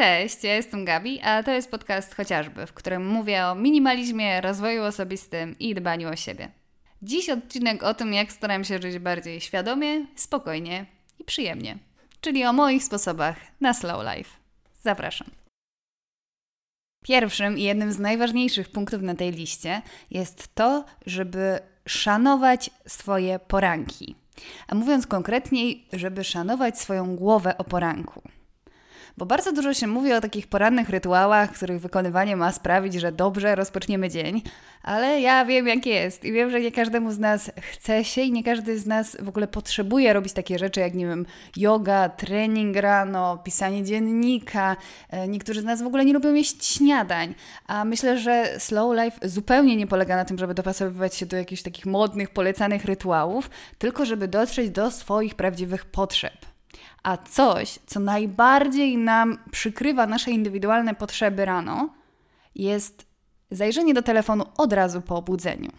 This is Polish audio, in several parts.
Cześć, ja jestem Gabi, a to jest podcast chociażby, w którym mówię o minimalizmie, rozwoju osobistym i dbaniu o siebie. Dziś odcinek o tym, jak staram się żyć bardziej świadomie, spokojnie i przyjemnie, czyli o moich sposobach na slow life. Zapraszam. Pierwszym i jednym z najważniejszych punktów na tej liście jest to, żeby szanować swoje poranki. A mówiąc konkretniej, żeby szanować swoją głowę o poranku. Bo bardzo dużo się mówi o takich porannych rytuałach, których wykonywanie ma sprawić, że dobrze rozpoczniemy dzień, ale ja wiem jak jest i wiem, że nie każdemu z nas chce się i nie każdy z nas w ogóle potrzebuje robić takie rzeczy jak, nie wiem, yoga, trening rano, pisanie dziennika. E, niektórzy z nas w ogóle nie lubią jeść śniadań, a myślę, że slow life zupełnie nie polega na tym, żeby dopasowywać się do jakichś takich modnych, polecanych rytuałów, tylko żeby dotrzeć do swoich prawdziwych potrzeb. A coś, co najbardziej nam przykrywa nasze indywidualne potrzeby rano, jest zajrzenie do telefonu od razu po obudzeniu.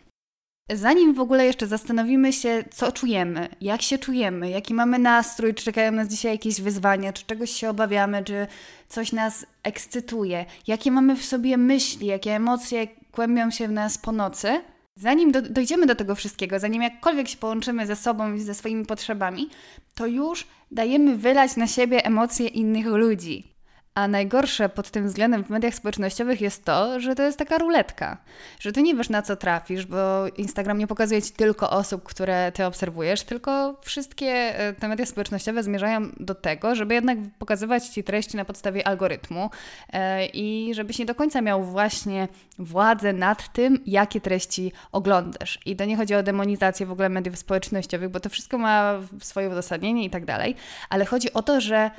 Zanim w ogóle jeszcze zastanowimy się, co czujemy, jak się czujemy, jaki mamy nastrój, czy czekają nas dzisiaj jakieś wyzwania, czy czegoś się obawiamy, czy coś nas ekscytuje, jakie mamy w sobie myśli, jakie emocje kłębią się w nas po nocy, Zanim do, dojdziemy do tego wszystkiego, zanim jakkolwiek się połączymy ze sobą i ze swoimi potrzebami, to już dajemy wylać na siebie emocje innych ludzi. A najgorsze pod tym względem w mediach społecznościowych jest to, że to jest taka ruletka, że ty nie wiesz na co trafisz, bo Instagram nie pokazuje ci tylko osób, które ty obserwujesz, tylko wszystkie e, te media społecznościowe zmierzają do tego, żeby jednak pokazywać ci treści na podstawie algorytmu e, i żebyś nie do końca miał właśnie władzę nad tym, jakie treści oglądasz. I to nie chodzi o demonizację w ogóle mediów społecznościowych, bo to wszystko ma swoje uzasadnienie i tak dalej, ale chodzi o to, że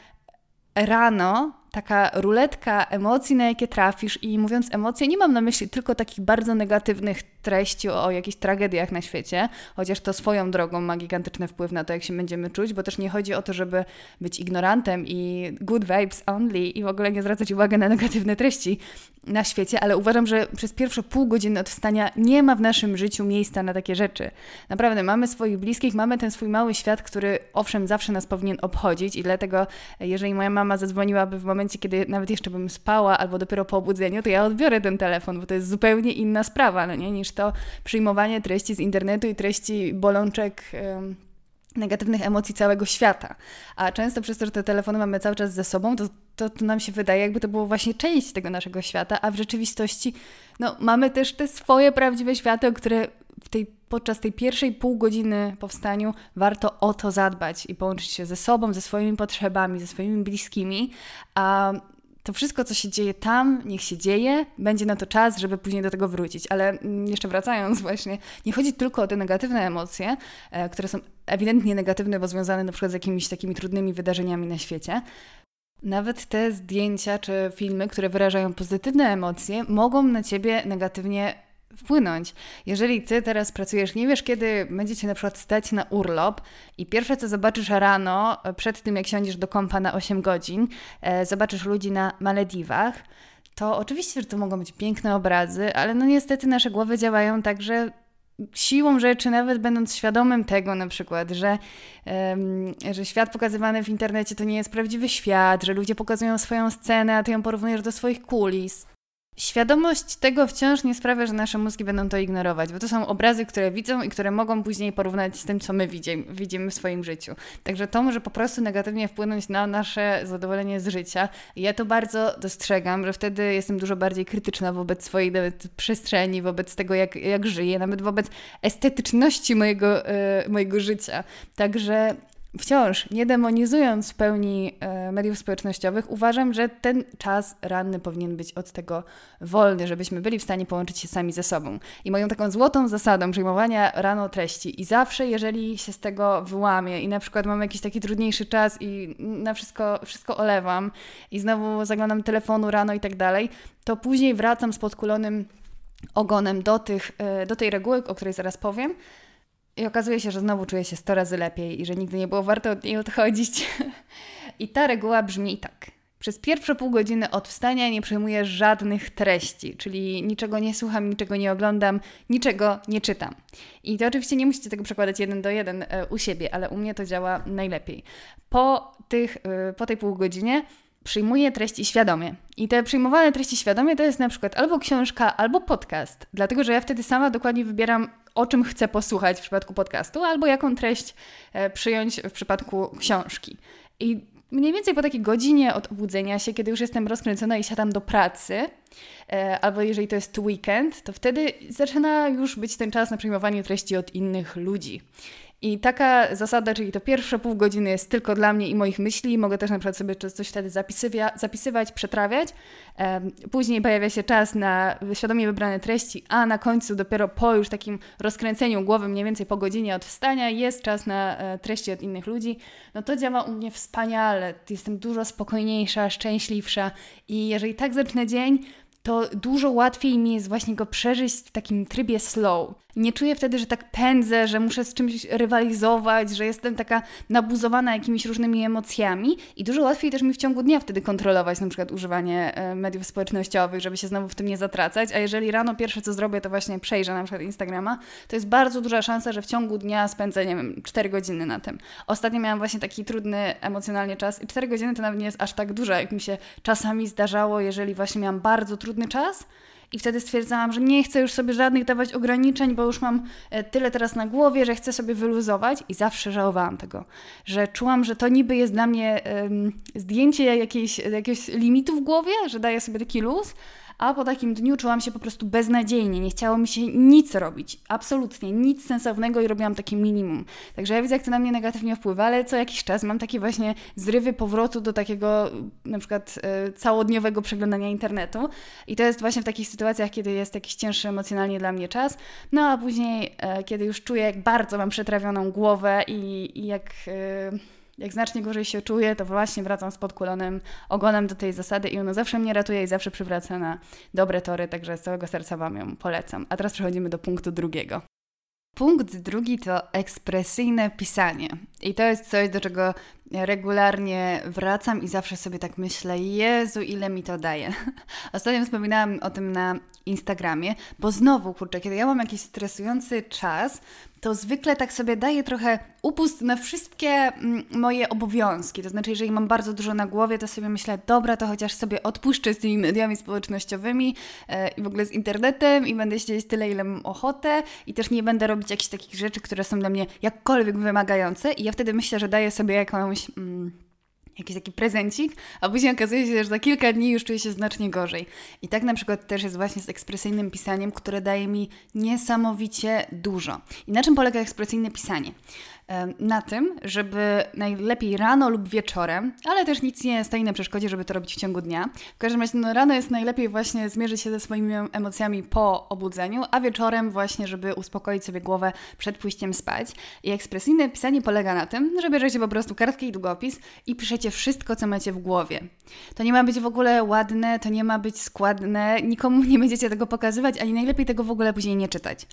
rano taka ruletka emocji, na jakie trafisz i mówiąc emocje, nie mam na myśli tylko takich bardzo negatywnych treści o, jakichś tragediach na świecie, chociaż to swoją drogą ma gigantyczny wpływ na to, jak się będziemy czuć, bo też nie chodzi o to, żeby być ignorantem i good vibes only i w ogóle nie zwracać uwagi na negatywne treści na świecie, ale uważam, że przez pierwsze pół godziny od wstania nie ma w naszym życiu miejsca na takie rzeczy. Naprawdę, mamy swoich bliskich, mamy ten swój mały świat, który owszem zawsze nas powinien obchodzić i dlatego, jeżeli moja mama zadzwoniłaby w momencie, momencie, kiedy nawet jeszcze bym spała albo dopiero po obudzeniu, to ja odbiorę ten telefon, bo to jest zupełnie inna sprawa, no nie, niż to przyjmowanie treści z internetu i treści bolączek negatywnych emocji całego świata. A często przez to, że te telefony mamy cały czas ze sobą, to, to, to, nam się wydaje, jakby to było właśnie część tego naszego świata, a w rzeczywistości no, mamy też te swoje prawdziwe światy, które w tej, podczas tej pierwszej pół godziny powstaniu warto o to zadbać i połączyć się ze sobą, ze swoimi potrzebami, ze swoimi bliskimi, a to wszystko, co się dzieje tam, niech się dzieje, będzie na to czas, żeby później do tego wrócić. Ale mm, jeszcze wracając właśnie, nie chodzi tylko o te negatywne emocje, e, które są ewidentnie negatywne, bo związane na przykład z jakimiś takimi trudnymi wydarzeniami na świecie. Nawet te zdjęcia czy filmy, które wyrażają pozytywne emocje, mogą na ciebie negatywnie wpłynąć. Jeżeli ty teraz pracujesz, nie wiesz kiedy będziecie na przykład stać na urlop i pierwsze co zobaczysz rano, przed tym jak siądziesz do kąpa na 8 godzin, e, zobaczysz ludzi na Malediwach, to oczywiście, że to mogą być piękne obrazy, ale no niestety nasze głowy działają tak, że siłą rzeczy, nawet będąc świadomym tego na przykład, że, um, że świat pokazywany w internecie to nie jest prawdziwy świat, że ludzie pokazują swoją scenę, a ty ją porównujesz do swoich kulis, Świadomość tego wciąż nie sprawia, że nasze mózgi będą to ignorować, bo to są obrazy, które widzą i które mogą później porównać z tym, co my widzimy, w swoim życiu. Także to może po prostu negatywnie wpłynąć na nasze zadowolenie z życia. Ja to bardzo dostrzegam, że wtedy jestem dużo bardziej krytyczna wobec swojej nawet przestrzeni, wobec tego, jak, jak żyję, nawet wobec estetyczności mojego, yy, mojego życia. Także Wciąż, nie demonizując w pełni e, mediów społecznościowych, uważam, że ten czas ranny powinien być od tego wolny, żebyśmy byli w stanie połączyć się sami ze sobą. I moją taką złotą zasadą przyjmowania rano treści i zawsze, jeżeli się z tego wyłamię i na przykład mam jakiś taki trudniejszy czas i na wszystko, wszystko olewam i znowu zaglądam telefonu rano i tak dalej, to później wracam z podkulonym ogonem do, tych, e, do tej reguły, o której zaraz powiem, i okazuje się, że znowu czuję się 100 razy lepiej i że nigdy nie było warto od niej odchodzić. I ta reguła brzmi tak. Przez pierwsze pół godziny od wstania nie przyjmuję żadnych treści, czyli niczego nie słucham, niczego nie oglądam, niczego nie czytam. I to oczywiście nie musicie tego przekładać jeden do jeden e, u siebie, ale u mnie to działa najlepiej. Po, tych, e, po tej pół godzinie przyjmuję treści świadomie. I te przyjmowane treści świadomie to jest na przykład albo książka, albo podcast. Dlatego, że ja wtedy sama dokładnie wybieram, o czym chcę posłuchać w przypadku podcastu, albo jaką treść e, przyjąć w przypadku książki. I mniej więcej po takiej godzinie od obudzenia się, kiedy już jestem rozkręcona i siadam do pracy, e, albo jeżeli to jest weekend, to wtedy zaczyna już być ten czas na przyjmowanie treści od innych ludzi. I taka zasada, czyli to pierwsze pół godziny jest tylko dla mnie i moich myśli. Mogę też na przykład sobie coś wtedy zapisywać, przetrawiać. Później pojawia się czas na świadomie wybrane treści, a na końcu dopiero po już takim rozkręceniu głowy, mniej więcej po godzinie od wstania, jest czas na e, treści od innych ludzi. No to działa u mnie wspaniale. Jestem dużo spokojniejsza, szczęśliwsza i jeżeli tak zacznę dzień, to dużo łatwiej mi jest właśnie go przeżyć w takim trybie slow. Nie czuję wtedy, że tak pędzę, że muszę z czymś rywalizować, że jestem taka nabuzowana jakimiś różnymi emocjami i dużo łatwiej też mi w ciągu dnia wtedy kontrolować na przykład używanie e, mediów społecznościowych, żeby się znowu w tym nie zatracać, a jeżeli rano pierwsze co zrobię, to właśnie przejrzę na przykład Instagrama, to jest bardzo duża szansa, że w ciągu dnia spędzę, nie wiem, 4 godziny na tym. Ostatnio miałam właśnie taki trudny emocjonalnie czas i 4 godziny to nawet nie jest aż tak dużo, jak mi się czasami zdarzało, jeżeli właśnie miałam bardzo trudny czas, i wtedy stwierdzałam, że nie chcę już sobie żadnych dawać ograniczeń, bo już mam e, tyle teraz na głowie, że chcę sobie wyluzować. I zawsze żałowałam tego, że czułam, że to niby jest dla mnie um, zdjęcie jakiejś, jakiegoś limitu w głowie, że daję sobie taki luz, a po takim dniu czułam się po prostu beznadziejnie, nie chciało mi się nic robić, absolutnie nic sensownego i robiłam takie minimum. Także ja widzę, jak to na mnie negatywnie wpływa, ale co jakiś czas mam takie właśnie zrywy powrotu do takiego na przykład e, całodniowego przeglądania internetu i to jest właśnie w takich sytuacjach, kiedy jest jakiś cięższy emocjonalnie dla mnie czas, no a później, e, kiedy już czuję, jak bardzo mam przetrawioną głowę i, i jak... E, jak znacznie gorzej się czuję, to właśnie wracam z podkulonym ogonem do tej zasady i ona zawsze mnie ratuje i zawsze przywraca na dobre tory, także z całego serca Wam ją polecam. A teraz przechodzimy do punktu drugiego. Punkt drugi to ekspresyjne pisanie. I to jest coś, do czego regularnie wracam i zawsze sobie tak myślę, Jezu, ile mi to daje. Ostatnio wspominałam o tym na Instagramie, bo znowu, kurczę, kiedy ja mam jakiś stresujący czas, to zwykle tak sobie daję trochę upust na wszystkie mm, moje obowiązki. To znaczy, jeżeli mam bardzo dużo na głowie, to sobie myślę, dobra, to chociaż sobie odpuszczę z tymi mediami społecznościowymi e, i w ogóle z internetem i będę siedzieć tyle, ile mam ochotę i też nie będę robić jakichś takich rzeczy, które są dla mnie jakkolwiek wymagające i ja wtedy myślę, że daję sobie jakąś... Mm, jakiś taki prezencik, a później okazuje się, że za kilka dni już czuję się znacznie gorzej. I tak na przykład też jest właśnie z ekspresyjnym pisaniem, które daje mi niesamowicie dużo. I na czym polega ekspresyjne pisanie? Na tym, żeby najlepiej rano lub wieczorem, ale też nic nie stoi na przeszkodzie, żeby to robić w ciągu dnia. W każdym razie no, rano jest najlepiej właśnie zmierzyć się ze swoimi emocjami po obudzeniu, a wieczorem właśnie, żeby uspokoić sobie głowę przed pójściem spać. I ekspresyjne pisanie polega na tym, że bierzecie po prostu kartkę i długopis i piszecie wszystko, co macie w głowie. To nie ma być w ogóle ładne, to nie ma być składne, nikomu nie będziecie tego pokazywać, ani najlepiej tego w ogóle później nie czytać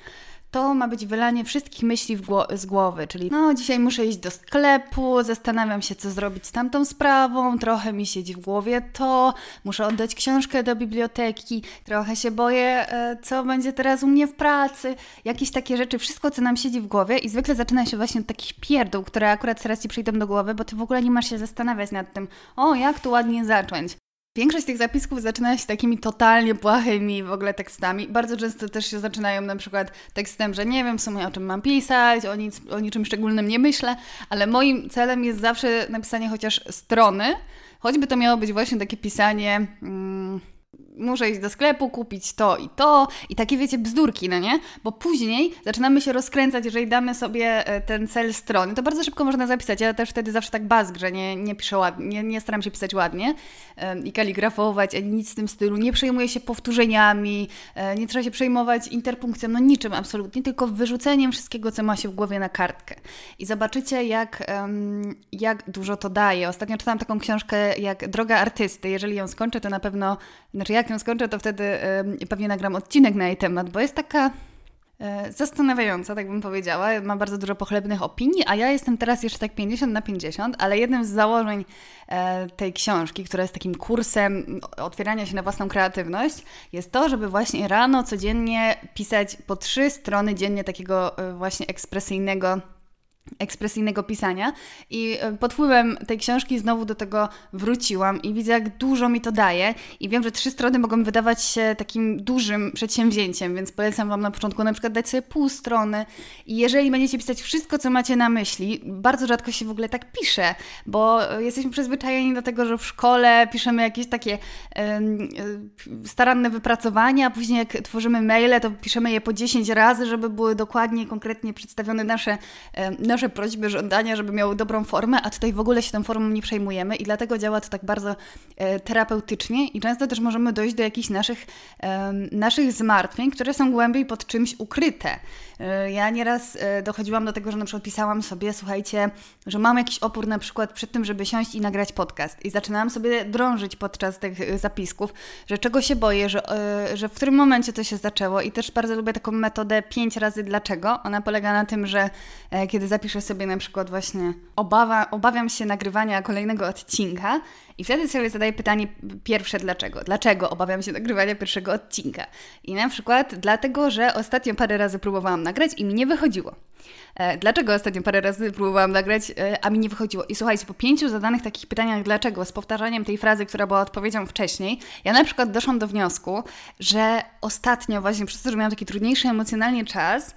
to ma być wylanie wszystkich myśli gło z głowy, czyli no dzisiaj muszę iść do sklepu, zastanawiam się co zrobić z tamtą sprawą, trochę mi siedzi w głowie to, muszę oddać książkę do biblioteki, trochę się boję e, co będzie teraz u mnie w pracy, jakieś takie rzeczy, wszystko co nam siedzi w głowie i zwykle zaczyna się właśnie od takich pierdół, które akurat teraz Ci przyjdą do głowy, bo Ty w ogóle nie masz się zastanawiać nad tym, o jak tu ładnie zacząć. Większość tych zapisków zaczyna się takimi totalnie płachymi w ogóle tekstami. Bardzo często też się zaczynają na przykład tekstem, że nie wiem w sumie o czym mam pisać, o, nic, o niczym szczególnym nie myślę, ale moim celem jest zawsze napisanie chociaż strony, choćby to miało być właśnie takie pisanie. Mm, muszę iść do sklepu, kupić to i to i takie wiecie bzdurki, no nie? Bo później zaczynamy się rozkręcać, jeżeli damy sobie e, ten cel strony, to bardzo szybko można zapisać. Ja też wtedy zawsze tak bazg, że nie, nie piszę ładnie, nie, staram się pisać ładnie i kaligrafować, ani nic w tym stylu. Nie przejmuję się powtórzeniami, e, nie trzeba się przejmować interpunkcją, no niczym absolutnie, tylko wyrzuceniem wszystkiego, co ma się w głowie na kartkę. I zobaczycie, jak, jak dużo to daje. Ostatnio czytałam taką książkę jak Droga Artysty. Jeżeli ją skończę, to na pewno, znaczy jak ją skończę, to wtedy pewnie nagram odcinek na jej temat, bo jest taka e, zastanawiająca, tak bym powiedziała. Ma bardzo dużo pochlebnych opinii, a ja jestem teraz jeszcze tak 50 na 50, ale jednym z założeń e, tej książki, która jest takim kursem otwierania się na własną kreatywność, jest to, żeby właśnie rano codziennie pisać po trzy strony dziennie takiego e, właśnie ekspresyjnego ekspresyjnego pisania. I e, pod wpływem tej książki znowu do tego wróciłam i widzę, jak dużo mi to daje. I wiem, że trzy strony mogą wydawać się takim dużym przedsięwzięciem, więc polecam Wam na początku na przykład dać sobie pół strony. I jeżeli będziecie pisać wszystko, co macie na myśli, bardzo rzadko się w ogóle tak pisze, bo jesteśmy przyzwyczajeni do tego, że w szkole piszemy jakieś takie staranne wypracowania, a później jak tworzymy maile, to piszemy je po 10 razy, żeby były dokładnie, konkretnie przedstawione nasze, nasze prośby, żądania, żeby miały dobrą formę, a tutaj w ogóle się tą formą nie przejmujemy i dlatego działa to tak bardzo e, terapeutycznie i często też możemy dojść do jakichś naszych, e, naszych zmartwień, które są głębiej pod czymś ukryte. E, ja nieraz e, dochodziłam do tego, że na przykład pisałam sobie, słuchajcie, że mam jakiś opór na przykład przed tym, żeby siąść i nagrać podcast i zaczynałam sobie drążyć podczas tych e, zapisków, że czego się boję, że, e, że w którym momencie to się zaczęło i też bardzo lubię taką metodę pięć razy dlaczego. Ona polega na tym, że kiedy zapiszę piszę sobie na przykład właśnie obawa, obawiam się nagrywania kolejnego odcinka i wtedy sobie zadaję pytanie pierwsze dlaczego. Dlaczego obawiam się nagrywania pierwszego odcinka? I na przykład dlatego, że ostatnio parę razy próbowałam nagrać i mi nie wychodziło. E, dlaczego ostatnio parę razy próbowałam nagrać, e, a mi nie wychodziło? I słuchajcie, po pięciu zadanych takich pytaniach dlaczego, z powtarzaniem tej frazy, która była odpowiedzią wcześniej, ja na przykład doszłam do wniosku, że ostatnio właśnie przez to, że miałam taki trudniejszy emocjonalnie czas,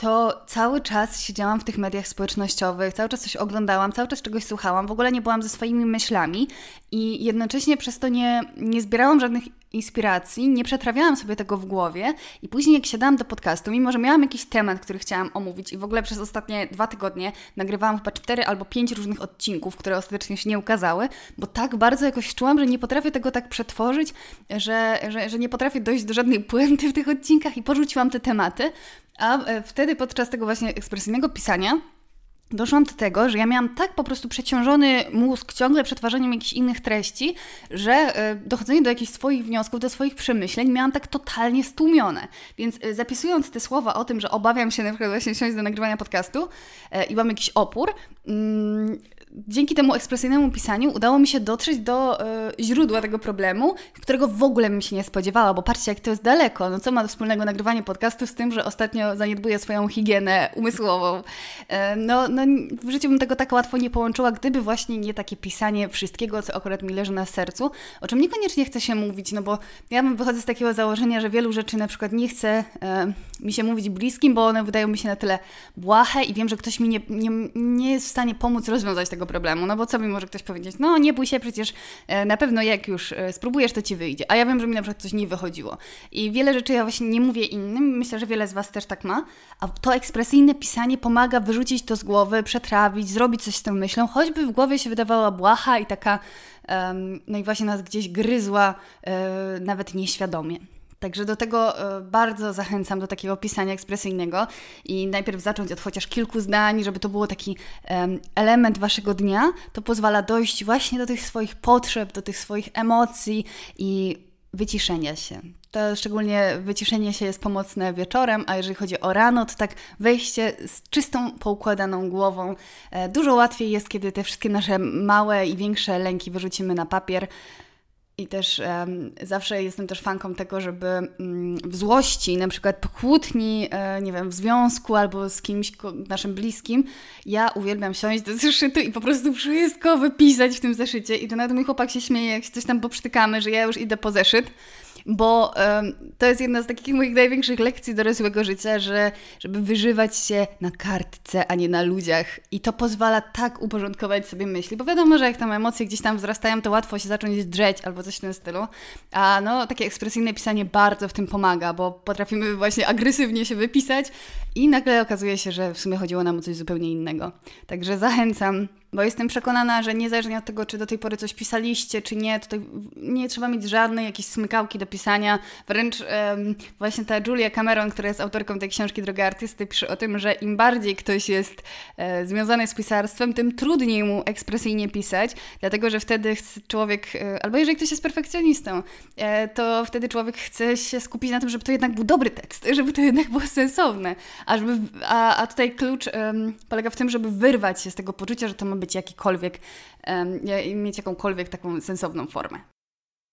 to cały czas siedziałam w tych mediach społecznościowych, cały czas coś oglądałam, cały czas czegoś słuchałam, w ogóle nie byłam ze swoimi myślami i jednocześnie przez to nie, nie zbierałam żadnych inspiracji, nie przetrawiałam sobie tego w głowie i później jak siadałam do podcastu, mimo że miałam jakiś temat, który chciałam omówić i w ogóle przez ostatnie dwa tygodnie nagrywałam chyba cztery albo pięć różnych odcinków, które ostatecznie się nie ukazały, bo tak bardzo jakoś czułam, że nie potrafię tego tak przetworzyć, że, że, że nie potrafię dojść do żadnej puenty w tych odcinkach i porzuciłam te tematy, a e, wtedy podczas tego właśnie ekspresyjnego pisania doszłam do tego, że ja miałam tak po prostu przeciążony mózg ciągle przetwarzaniem jakichś innych treści, że e, dochodzenie do jakichś swoich wniosków, do swoich przemyśleń miałam tak totalnie stłumione. Więc e, zapisując te słowa o tym, że obawiam się na przykład właśnie siąść do nagrywania podcastu i mam jakiś opór, mm, dzięki temu ekspresyjnemu pisaniu udało mi się dotrzeć do y, źródła tego problemu, którego w ogóle bym się nie spodziewała, bo patrzcie, jak to jest daleko. No co ma wspólnego nagrywanie podcastu z tym, że ostatnio zaniedbuję swoją higienę umysłową? Y, no, no, w życiu bym tego tak łatwo nie połączyła, gdyby właśnie nie takie pisanie wszystkiego, co akurat mi leży na sercu, o czym niekoniecznie chce się mówić, no bo ja wychodzę z takiego założenia, że wielu rzeczy na przykład nie chce y, mi się mówić bliskim, bo one wydają mi się na tyle błahe i wiem, że ktoś mi nie, nie, nie jest w stanie pomóc rozwiązać tego tego problemu, no bo co mi może ktoś powiedzieć? No nie bój się, przecież e, na pewno jak już e, spróbujesz, to ci wyjdzie. A ja wiem, że mi na przykład coś nie wychodziło. I wiele rzeczy ja właśnie nie mówię innym, myślę, że wiele z Was też tak ma, a to ekspresyjne pisanie pomaga wyrzucić to z głowy, przetrawić, zrobić coś z tą myślą, choćby w głowie się wydawała błaha i taka, um, no i właśnie nas gdzieś gryzła, um, nawet nieświadomie. Także do tego e, bardzo zachęcam do takiego pisania ekspresyjnego i najpierw zacząć od chociaż kilku zdań, żeby to było taki element waszego dnia. To pozwala dojść właśnie do tych swoich potrzeb, do tych swoich emocji i wyciszenia się. To szczególnie wyciszenie się jest pomocne wieczorem, a jeżeli chodzi o rano, to tak wejście z czystą, poukładaną głową. E, dużo łatwiej jest, kiedy te wszystkie nasze małe i większe lęki wyrzucimy na papier. I też um, zawsze jestem też fanką tego, żeby um, w złości, na przykład po kłótni, e, nie wiem, w związku albo z kimś naszym bliskim, ja uwielbiam siąść do zeszytu i po prostu wszystko wypisać w tym zeszycie. I to nawet mój chłopak się śmieje, jak się coś tam poprztykamy, że ja już idę po zeszyt bo um, to jest jedna z takich moich największych lekcji dorosłego życia, że żeby wyżywać się na kartce, a nie na ludziach. I to pozwala tak uporządkować sobie myśli, bo wiadomo, że jak tam emocje gdzieś tam wzrastają, to łatwo się zacząć drzeć albo coś w tym stylu. A no, takie ekspresyjne pisanie bardzo w tym pomaga, bo potrafimy właśnie agresywnie się wypisać i nagle okazuje się, że w sumie chodziło nam o coś zupełnie innego. Także zachęcam bo jestem przekonana, że niezależnie od tego, czy do tej pory coś pisaliście, czy nie, tutaj nie trzeba mieć żadnej jakiejś smykałki do pisania. Wręcz um, właśnie ta Julia Cameron, która jest autorką tej książki Droga Artysty, pisze o tym, że im bardziej ktoś jest e, związany z pisarstwem, tym trudniej mu ekspresyjnie pisać, dlatego że wtedy człowiek, e, albo jeżeli ktoś jest perfekcjonistą, e, to wtedy człowiek chce się skupić na tym, żeby to jednak był dobry tekst, żeby to jednak było sensowne. A, żeby, a, a tutaj klucz polega w tym, żeby wyrwać się z tego poczucia, że to ma być jakikolwiek, mieć jakąkolwiek taką sensowną formę.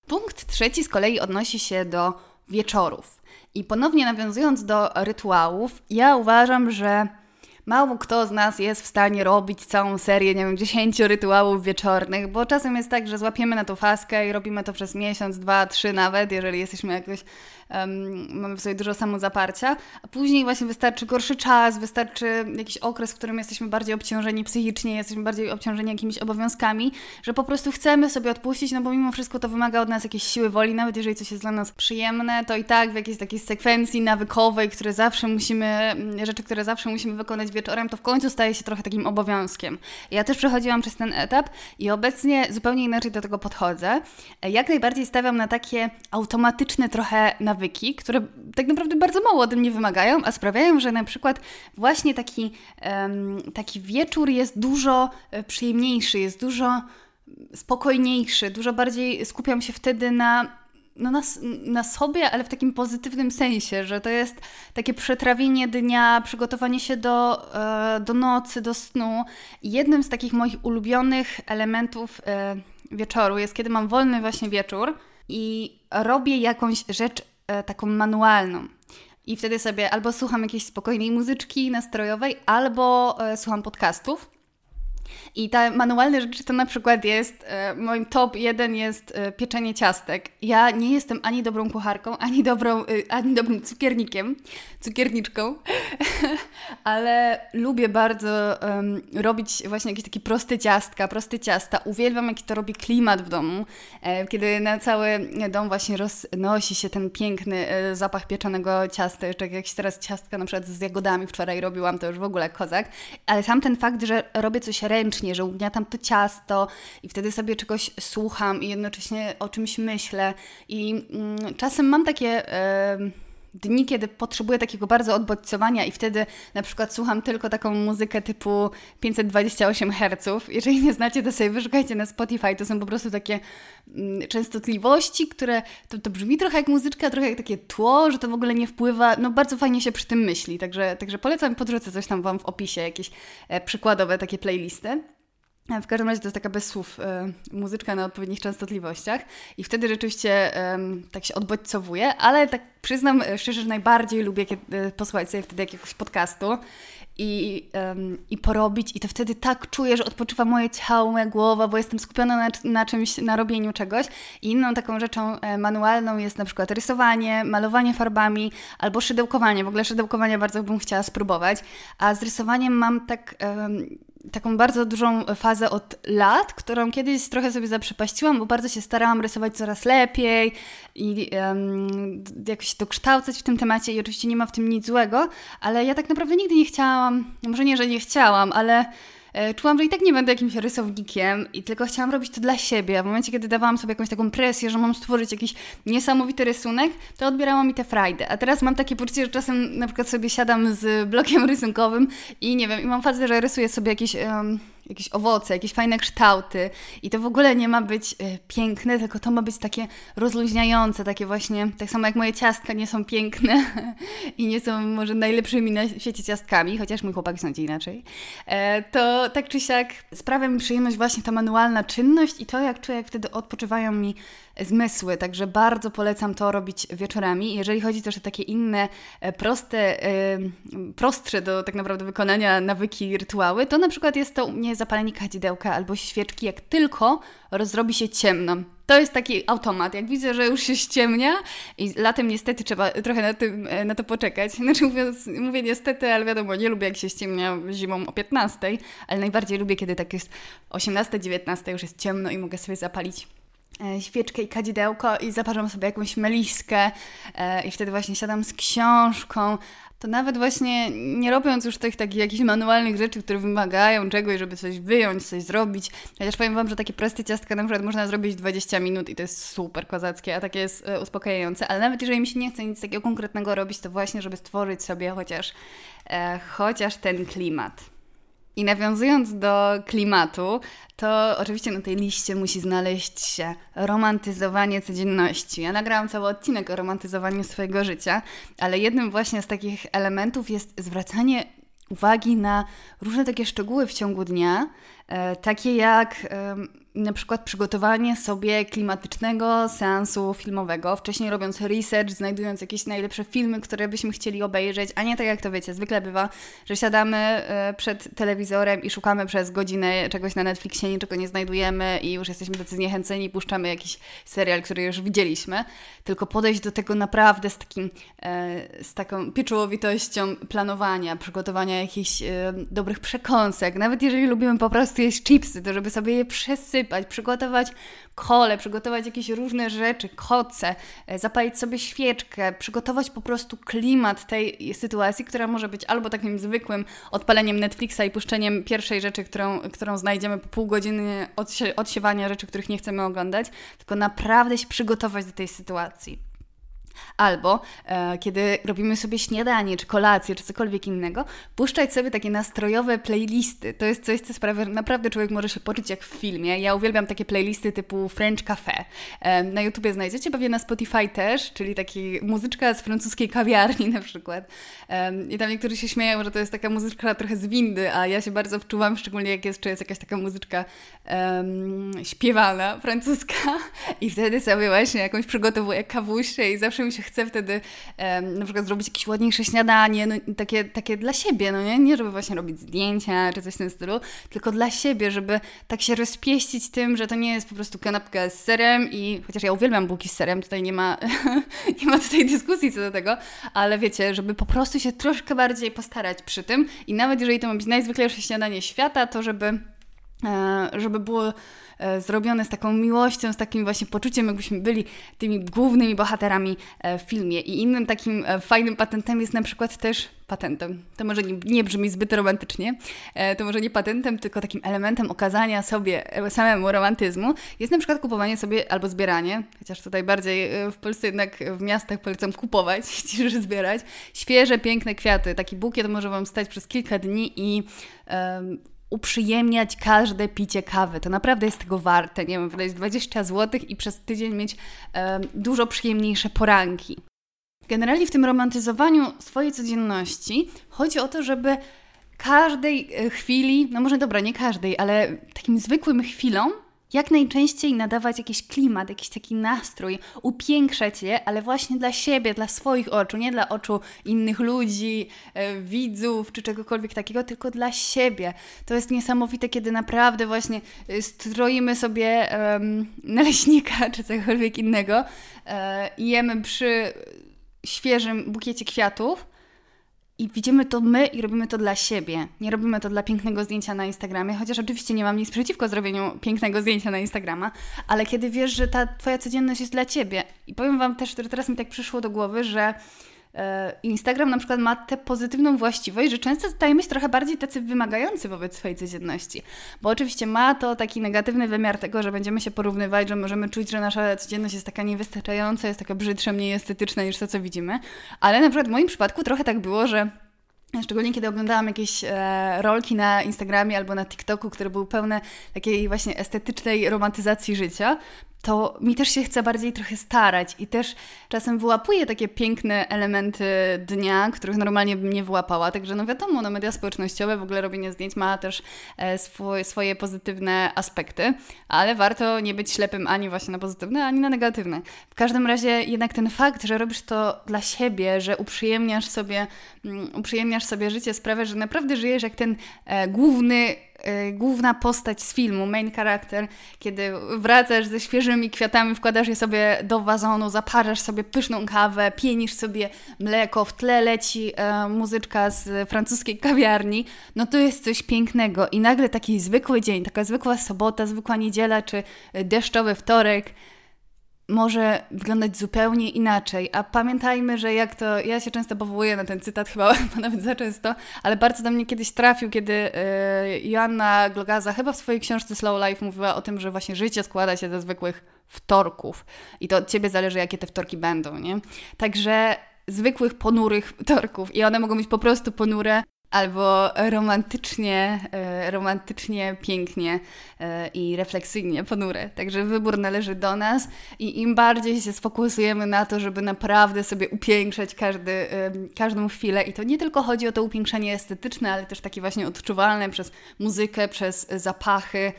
Punkt trzeci z kolei odnosi się do wieczorów. I ponownie nawiązując do rytuałów, ja uważam, że mało kto z nas jest w stanie robić całą serię, nie wiem, 10 rytuałów wieczornych, bo czasem jest tak, że złapiemy na to faskę i robimy to przez miesiąc, dwa, trzy nawet, jeżeli jesteśmy jakoś um, mamy w sobie dużo samozaparcia, a później właśnie wystarczy gorszy czas, wystarczy jakiś okres, w którym jesteśmy bardziej obciążeni psychicznie, jesteśmy bardziej obciążeni jakimiś obowiązkami, że po prostu chcemy sobie odpuścić, no bo mimo wszystko to wymaga od nas jakiejś siły woli, nawet jeżeli coś jest dla nas przyjemne, to i tak w jakiejś takiej sekwencji nawykowej, które zawsze musimy, mm, rzeczy, które zawsze musimy wykonać wieczorem, to w końcu staje się trochę takim obowiązkiem. Ja też przechodziłam przez ten etap i obecnie zupełnie inaczej do tego podchodzę. Jak najbardziej stawiam na takie automatyczne trochę nawyki, nawyki, które tak naprawdę bardzo mało ode mnie wymagają, a sprawiają, że na przykład właśnie taki, taki wieczór jest dużo e, przyjemniejszy, jest dużo spokojniejszy, dużo bardziej skupiam się wtedy na no na, na sobie, ale w takim pozytywnym sensie, że to jest takie przetrawienie dnia, przygotowanie się do, e, do nocy, do snu. Jednym z takich moich ulubionych elementów e, wieczoru jest, kiedy mam wolny właśnie wieczór i robię jakąś rzecz taką manualną. I wtedy sobie albo słucham jakiejś spokojnej muzyczki nastrojowej, albo e, słucham podcastów. I te manualne rzeczy to na przykład jest, e, moim top jeden jest e, pieczenie ciastek. Ja nie jestem ani dobrą kucharką, ani, dobrą, e, ani dobrym cukiernikiem, cukierniczką, ale lubię bardzo robić właśnie jakieś takie proste ciastka, proste ciasta. Uwielbiam, jaki to robi klimat w domu, kiedy na cały dom właśnie roznosi się ten piękny zapach pieczonego ciasta, jeszcze jakieś teraz ciastka na przykład z jagodami wczoraj robiłam, to już w ogóle kozak, ale sam ten fakt, że robię coś ręcznie, że ugniatam to ciasto i wtedy sobie czegoś słucham i jednocześnie o czymś myślę i mm, czasem mam takie... Dni, kiedy potrzebuję takiego bardzo odbodźcowania i wtedy na przykład słucham tylko taką muzykę typu 528 Hz. Jeżeli nie znacie, to sobie wyszukajcie na Spotify. To są po prostu takie mm, częstotliwości, które to, to brzmi trochę jak muzyczka, trochę jak takie tło, że to w ogóle nie wpływa. No bardzo fajnie się przy tym myśli. Także, także polecam, podrzucę coś tam Wam w opisie, jakieś e, przykładowe takie playlisty. W każdym razie to jest taka bez słów e, muzyczka na odpowiednich częstotliwościach i wtedy rzeczywiście e, tak się odbodźcowuje, ale tak przyznam e, szczerze, że najbardziej lubię kiedy, e, posłuchać sobie wtedy jakiegoś podcastu i, um, i porobić i to wtedy tak czuję, że odpoczywa moje ciało, moja głowa, bo jestem skupiona na, na czymś, na robieniu czegoś. I inną taką rzeczą e, manualną jest na przykład rysowanie, malowanie farbami albo szydełkowanie. W ogóle szydełkowanie bardzo bym chciała spróbować, a z rysowaniem mam tak... Taką bardzo dużą fazę od lat, którą kiedyś trochę sobie zaprzepaściłam, bo bardzo się starałam rysować coraz lepiej i um, jakoś dokształcać w tym temacie i oczywiście nie ma w tym nic złego, ale ja tak naprawdę nigdy nie chciałam, może nie, że nie chciałam, ale czułam, że i tak nie będę jakimś rysownikiem i tylko chciałam robić to dla siebie. W momencie, kiedy dawałam sobie jakąś taką presję, że mam stworzyć jakiś niesamowity rysunek, to odbierało mi tę frajdę. A teraz mam takie poczucie, że czasem na przykład sobie siadam z blokiem rysunkowym i nie wiem, i mam fazę, że rysuję sobie jakieś... Um, jakieś owoce, jakieś fajne kształty i to w ogóle nie ma być y, piękne, tylko to ma być takie rozluźniające, takie właśnie, tak samo jak moje ciastka nie są piękne i nie są może najlepszymi na świecie ciastkami, chociaż mój chłopak sądzi inaczej, e, to tak czy siak sprawia mi przyjemność właśnie ta manualna czynność i to, jak czuję, jak wtedy odpoczywają mi zmysły, także bardzo polecam to robić wieczorami. Jeżeli chodzi też o takie inne, e, proste, prostsze do tak naprawdę wykonania nawyki, rytuały, to na przykład jest to u mnie zapalenie kadzidełka albo świeczki, jak tylko rozrobi się ciemno. To jest taki automat. Jak widzę, że już się ściemnia i latem niestety trzeba trochę na, tym, e, na to poczekać. Znaczy mówiąc, mówię niestety, ale wiadomo, nie lubię jak się ściemnia zimą o 15, ale najbardziej lubię, kiedy tak jest 18-19, już jest ciemno i mogę sobie zapalić E, świeczkę i kadzidełko i zaparzam sobie jakąś meliskę e, i wtedy właśnie siadam z książką. To nawet właśnie nie robiąc już tych takich jakichś manualnych rzeczy, które wymagają czegoś, żeby coś wyjąć, coś zrobić. Chociaż powiem Wam, że takie proste ciastka na przykład można zrobić 20 minut i to jest super kozackie, a takie jest e, uspokajające. Ale nawet jeżeli mi się nie chce nic takiego konkretnego robić, to właśnie, żeby stworzyć sobie chociaż, e, chociaż ten klimat. I nawiązując do klimatu, to oczywiście na tej liście musi znaleźć się romantyzowanie codzienności. Ja nagrałam cały odcinek o romantyzowaniu swojego życia, ale jednym właśnie z takich elementów jest zwracanie uwagi na różne takie szczegóły w ciągu dnia, e, takie jak na przykład przygotowanie sobie klimatycznego seansu filmowego, wcześniej robiąc research, znajdując jakieś najlepsze filmy, które byśmy chcieli obejrzeć, a nie tak jak to wiecie, zwykle bywa, że siadamy e, przed telewizorem i szukamy przez godzinę czegoś na Netflixie, niczego nie znajdujemy i już jesteśmy tacy zniechęceni puszczamy jakiś serial, który już widzieliśmy, tylko podejść do tego naprawdę z, takim, e, z taką pieczołowitością planowania, przygotowania jakichś e, dobrych przekąsek, nawet jeżeli lubimy po prostu jeść chipsy, to żeby sobie je przesypać, przygotować kole, przygotować jakieś różne rzeczy, koce, e, zapalić sobie świeczkę, przygotować po prostu klimat tej sytuacji, która może być albo takim zwykłym odpaleniem Netflixa i puszczeniem pierwszej rzeczy, którą, którą znajdziemy po pół godziny odsie odsiewania rzeczy, których nie chcemy oglądać, tylko naprawdę się przygotować do tej sytuacji. Albo e, kiedy robimy sobie śniadanie, czy kolację, czy cokolwiek innego, puszczać sobie takie nastrojowe playlisty. To jest coś, co sprawia, że naprawdę człowiek może się poczuć jak w filmie. Ja uwielbiam takie playlisty typu French Cafe. E, na YouTubie znajdziecie, pewnie na Spotify też, czyli taki muzyczka z francuskiej kawiarni na przykład. E, I tam niektórzy się śmieją, że to jest taka muzyczka trochę z windy, a ja się bardzo wczuwam, szczególnie jak jest, czy jest jakaś taka muzyczka śpiewana, francuska. I wtedy sobie właśnie jakąś przygotowuję kawusię i zawsze mi się chce wtedy um, na przykład zrobić jakieś ładniejsze śniadanie, no, takie, takie dla siebie, no nie? Nie żeby właśnie robić zdjęcia czy coś w tym stylu, tylko dla siebie, żeby tak się rozpieścić tym, że to nie jest po prostu kanapka z serem i chociaż ja uwielbiam bułki z serem, tutaj nie ma, nie ma tutaj dyskusji co do tego, ale wiecie, żeby po prostu się troszkę bardziej postarać przy tym i nawet jeżeli to ma być najzwyklejsze śniadanie świata, to żeby, e, żeby było zrobione z taką miłością, z takim właśnie poczuciem, jakbyśmy byli tymi głównymi bohaterami e, w filmie. I innym takim e, fajnym patentem jest na przykład też patentem. To może nie, nie brzmi zbyt romantycznie, to może nie patentem, tylko takim elementem okazania sobie samemu romantyzmu jest na przykład kupowanie sobie albo zbieranie, chociaż tutaj bardziej w Polsce jednak w miastach polecam kupować niż zbierać, świeże, piękne kwiaty. Taki bukiet może Wam stać przez kilka dni i um, uprzyjemniać każde picie kawy. To naprawdę jest tego warte. Nie wiem, wydać 20 zł i przez tydzień mieć e, dużo przyjemniejsze poranki. Generalnie w tym romantyzowaniu swojej codzienności chodzi o to, żeby każdej e, chwili, no może dobra, nie każdej, ale takim zwykłym chwilom jak najczęściej nadawać jakiś klimat, jakiś taki nastrój, upiększać je, ale właśnie dla siebie, dla swoich oczu, nie dla oczu innych ludzi, e, widzów czy czegokolwiek takiego, tylko dla siebie. To jest niesamowite, kiedy naprawdę właśnie e, stroimy sobie naleśnika czy cokolwiek innego e, jemy przy świeżym bukiecie kwiatów i widzimy to my i robimy to dla siebie. Nie robimy to dla pięknego zdjęcia na Instagramie, chociaż oczywiście nie mam nic przeciwko zrobieniu pięknego zdjęcia na Instagrama, ale kiedy wiesz, że ta Twoja codzienność jest dla Ciebie. I powiem Wam też, że teraz mi tak przyszło do głowy, że Instagram na przykład ma tę pozytywną właściwość, że często stajemy się trochę bardziej tacy wymagający wobec swojej codzienności. Bo oczywiście ma to taki negatywny wymiar tego, że będziemy się porównywać, że możemy czuć, że nasza codzienność jest taka niewystarczająca, jest taka brzydsza, mniej estetyczna niż to, co widzimy. Ale na przykład w moim przypadku trochę tak było, że Szczególnie kiedy oglądałam jakieś e, rolki na Instagramie albo na TikToku, które były pełne takiej właśnie estetycznej romantyzacji życia, to mi też się chce bardziej trochę starać i też czasem wyłapuję takie piękne elementy dnia, których normalnie bym nie wyłapała. Także no wiadomo, no media społecznościowe, w ogóle robienie zdjęć ma też e, swój, swoje pozytywne aspekty, ale warto nie być ślepym ani właśnie na pozytywne, ani na negatywne. W każdym razie jednak ten fakt, że robisz to dla siebie, że uprzyjemniasz sobie, um, uprzyjemniasz sobie życie sprawia, że naprawdę żyjesz jak ten e, główny główna postać z filmu, main character, kiedy wracasz ze świeżymi kwiatami, wkładasz je sobie do wazonu, zaparzasz sobie pyszną kawę, pienisz sobie mleko, w tle leci e, muzyczka z francuskiej kawiarni, no to jest coś pięknego. I nagle taki zwykły dzień, taka zwykła sobota, zwykła niedziela czy deszczowy wtorek, może wyglądać zupełnie inaczej. A pamiętajmy, że jak to, ja się często powołuję na ten cytat, chyba nawet za często, ale bardzo do mnie kiedyś trafił, kiedy yy, Joanna Glogaza chyba w swojej książce Slow Life mówiła o tym, że właśnie życie składa się ze zwykłych wtorków i to od Ciebie zależy, jakie te wtorki będą, nie? Także zwykłych, ponurych wtorków i one mogą być po prostu ponure, albo romantycznie, e, romantycznie, pięknie e, i refleksyjnie ponure. Także wybór należy do nas i im bardziej się sfokusujemy na to, żeby naprawdę sobie upiększać każdy, każdą chwilę i to nie tylko chodzi o to upiększanie estetyczne, ale też takie właśnie odczuwalne przez muzykę, przez zapachy,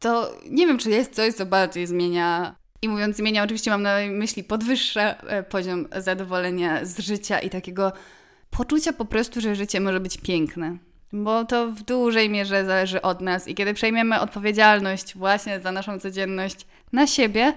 to nie wiem, czy jest coś, co bardziej zmienia. I mówiąc zmienia, oczywiście mam na myśli podwyższa e, poziom zadowolenia z życia i takiego poczucia po prostu, że życie może być piękne. Bo to w dużej mierze zależy od nas i kiedy przejmiemy odpowiedzialność właśnie za naszą codzienność na siebie,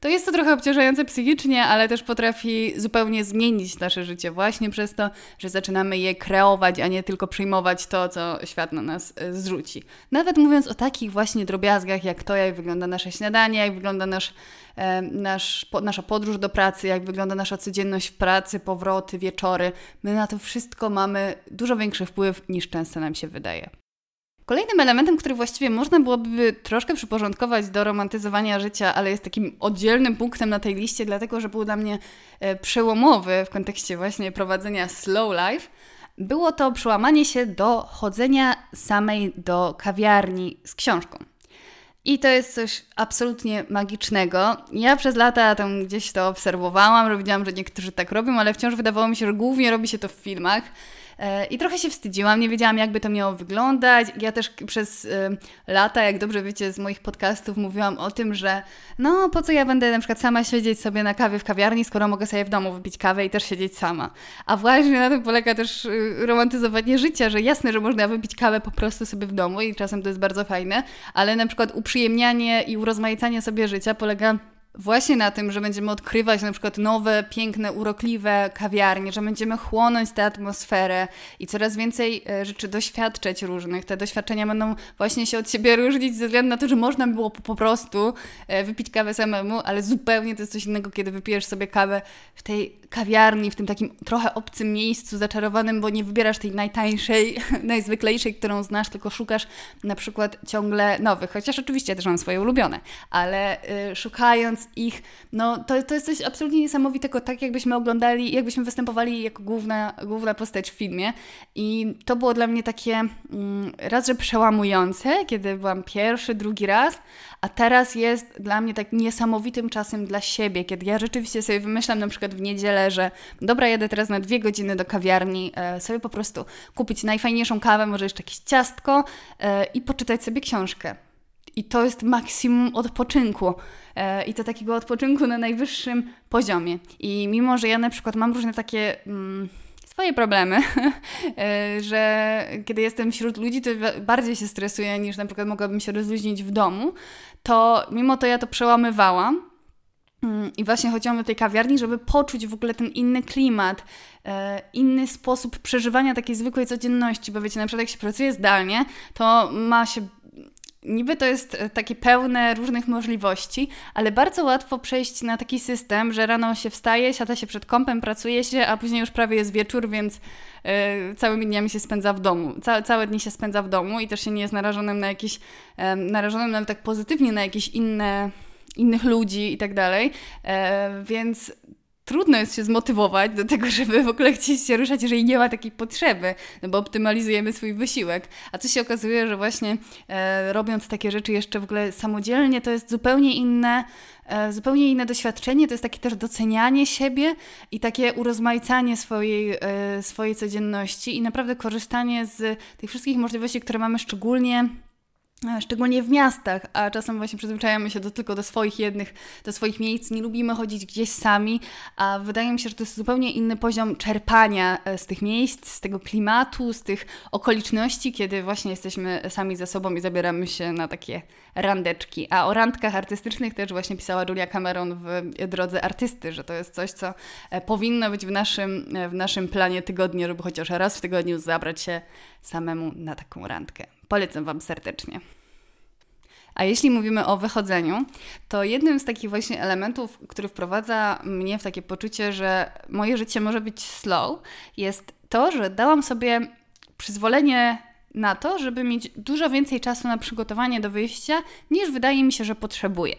to jest to trochę obciążające psychicznie, ale też potrafi zupełnie zmienić nasze życie właśnie przez to, że zaczynamy je kreować, a nie tylko przyjmować to, co świat na nas e, zrzuci. Nawet mówiąc o takich właśnie drobiazgach, jak to, jak wygląda nasze śniadanie, jak wygląda nasz, e, nasz, po, nasza podróż do pracy, jak wygląda nasza codzienność w pracy, powroty, wieczory, my na to wszystko mamy dużo większy wpływ niż często nam się wydaje. Kolejnym elementem, który właściwie można byłoby troszkę przyporządkować do romantyzowania życia, ale jest takim oddzielnym punktem na tej liście, dlatego że był dla mnie e, przełomowy w kontekście właśnie prowadzenia slow life, było to przełamanie się do chodzenia samej do kawiarni z książką. I to jest coś absolutnie magicznego. Ja przez lata tam gdzieś to obserwowałam, widziałam, że niektórzy tak robią, ale wciąż wydawało mi się, że głównie robi się to w filmach. E, I trochę się wstydziłam, nie wiedziałam, jakby to miało wyglądać. Ja też przez e, lata, jak dobrze wiecie z moich podcastów, mówiłam o tym, że no po co ja będę na przykład sama siedzieć sobie na kawie w kawiarni, skoro mogę sobie w domu wypić kawę i też siedzieć sama. A właśnie na tym polega też e, romantyzowanie życia, że jasne, że można wypić kawę po prostu sobie w domu i czasem to jest bardzo fajne, ale na przykład uprzyjemnianie i urozmaicanie sobie życia polega właśnie na tym, że będziemy odkrywać na przykład nowe, piękne, urokliwe kawiarnie, że będziemy chłonąć tę atmosferę i coraz więcej e, rzeczy doświadczać różnych. Te doświadczenia będą właśnie się od siebie różnić ze względu na to, że można było po, prostu e, wypić kawę samemu, ale zupełnie to jest coś innego, kiedy wypijesz sobie kawę w tej kawiarni, w tym takim trochę obcym miejscu, zaczarowanym, bo nie wybierasz tej najtańszej, najzwyklejszej, którą znasz, tylko szukasz na przykład ciągle nowych. Chociaż oczywiście też mam swoje ulubione, ale y, szukając ich, no to, to jest coś absolutnie niesamowitego, tak jakbyśmy oglądali, jakbyśmy występowali jako główna, główna postać w filmie. I to było dla mnie takie mm, raz, że przełamujące, kiedy byłam pierwszy, drugi raz, a teraz jest dla mnie tak niesamowitym czasem dla siebie, kiedy ja rzeczywiście sobie wymyślam na przykład w niedzielę, że dobra, jadę teraz na dwie godziny do kawiarni, e, sobie po prostu kupić najfajniejszą kawę, może jeszcze jakieś ciastko e, i poczytać sobie książkę. I to jest maksimum odpoczynku. E, I to takiego odpoczynku na najwyższym poziomie. I mimo, że ja na przykład mam różne takie. Mm, swoje problemy, że kiedy jestem wśród ludzi, to bardziej się stresuję niż na przykład mogłabym się rozluźnić w domu, to mimo to ja to przełamywałam. Mm, I właśnie chodziłam do tej kawiarni, żeby poczuć w ogóle ten inny klimat, e, inny sposób przeżywania takiej zwykłej codzienności, bo wiecie, na przykład jak się pracuje zdalnie, to ma się Niby to jest e, takie pełne różnych możliwości, ale bardzo łatwo przejść na taki system, że rano się wstaje, siada się przed kąpem, pracuje się, a później już prawie jest wieczór, więc yy, całymi dniami się spędza w domu. Ca całe dni się spędza w domu i też się nie jest narażonym na jakieś, narażonym nawet tak pozytywnie na jakieś inne innych ludzi i tak dalej, więc trudno jest się zmotywować do tego, żeby w ogóle chcieć się ruszać, jeżeli nie ma takiej potrzeby, no bo optymalizujemy swój wysiłek. A co się okazuje, że właśnie e, robiąc takie rzeczy jeszcze w ogóle samodzielnie, to jest zupełnie inne, e, zupełnie inne doświadczenie, to jest takie też docenianie siebie i takie urozmaicanie swojej, e, swojej codzienności i naprawdę korzystanie z tych wszystkich możliwości, które mamy szczególnie E, szczególnie w miastach, a czasem właśnie przyzwyczajamy się do, tylko do swoich jednych, do swoich miejsc, nie lubimy chodzić gdzieś sami, a wydaje mi się, że to jest zupełnie inny poziom czerpania e, z tych miejsc, z tego klimatu, z tych okoliczności, kiedy właśnie jesteśmy sami ze sobą i zabieramy się na takie randeczki. A o randkach artystycznych też właśnie pisała Julia Cameron w Drodze Artysty, że to jest coś, co e, powinno być w naszym, w naszym planie tygodnia, żeby chociaż raz w tygodniu zabrać się samemu na taką randkę. Polecam Wam serdecznie. A jeśli mówimy o wychodzeniu, to jednym z takich właśnie elementów, który wprowadza mnie w takie poczucie, że moje życie może być slow, jest to, że dałam sobie przyzwolenie na to, żeby mieć dużo więcej czasu na przygotowanie do wyjścia, niż wydaje mi się, że potrzebuję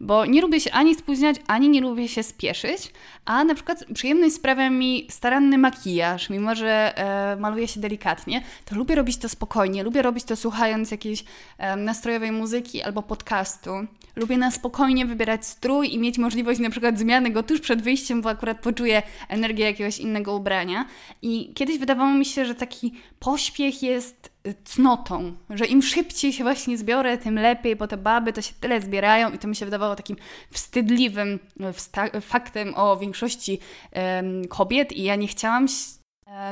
bo nie lubię się ani spóźniać, ani nie lubię się spieszyć, a na przykład przyjemność sprawia mi staranny makijaż, mimo że e, maluję się delikatnie, to lubię robić to spokojnie, lubię robić to słuchając jakiejś e, nastrojowej muzyki albo podcastu. Lubię na spokojnie wybierać strój i mieć możliwość na przykład zmiany go tuż przed wyjściem, bo akurat poczuję energię jakiegoś innego ubrania. I kiedyś wydawało mi się, że taki pośpiech jest cnotą, że im szybciej się właśnie zbiorę, tym lepiej, bo te baby to się tyle zbierają i to mi się wydawało takim wstydliwym faktem o większości kobiet i ja nie chciałam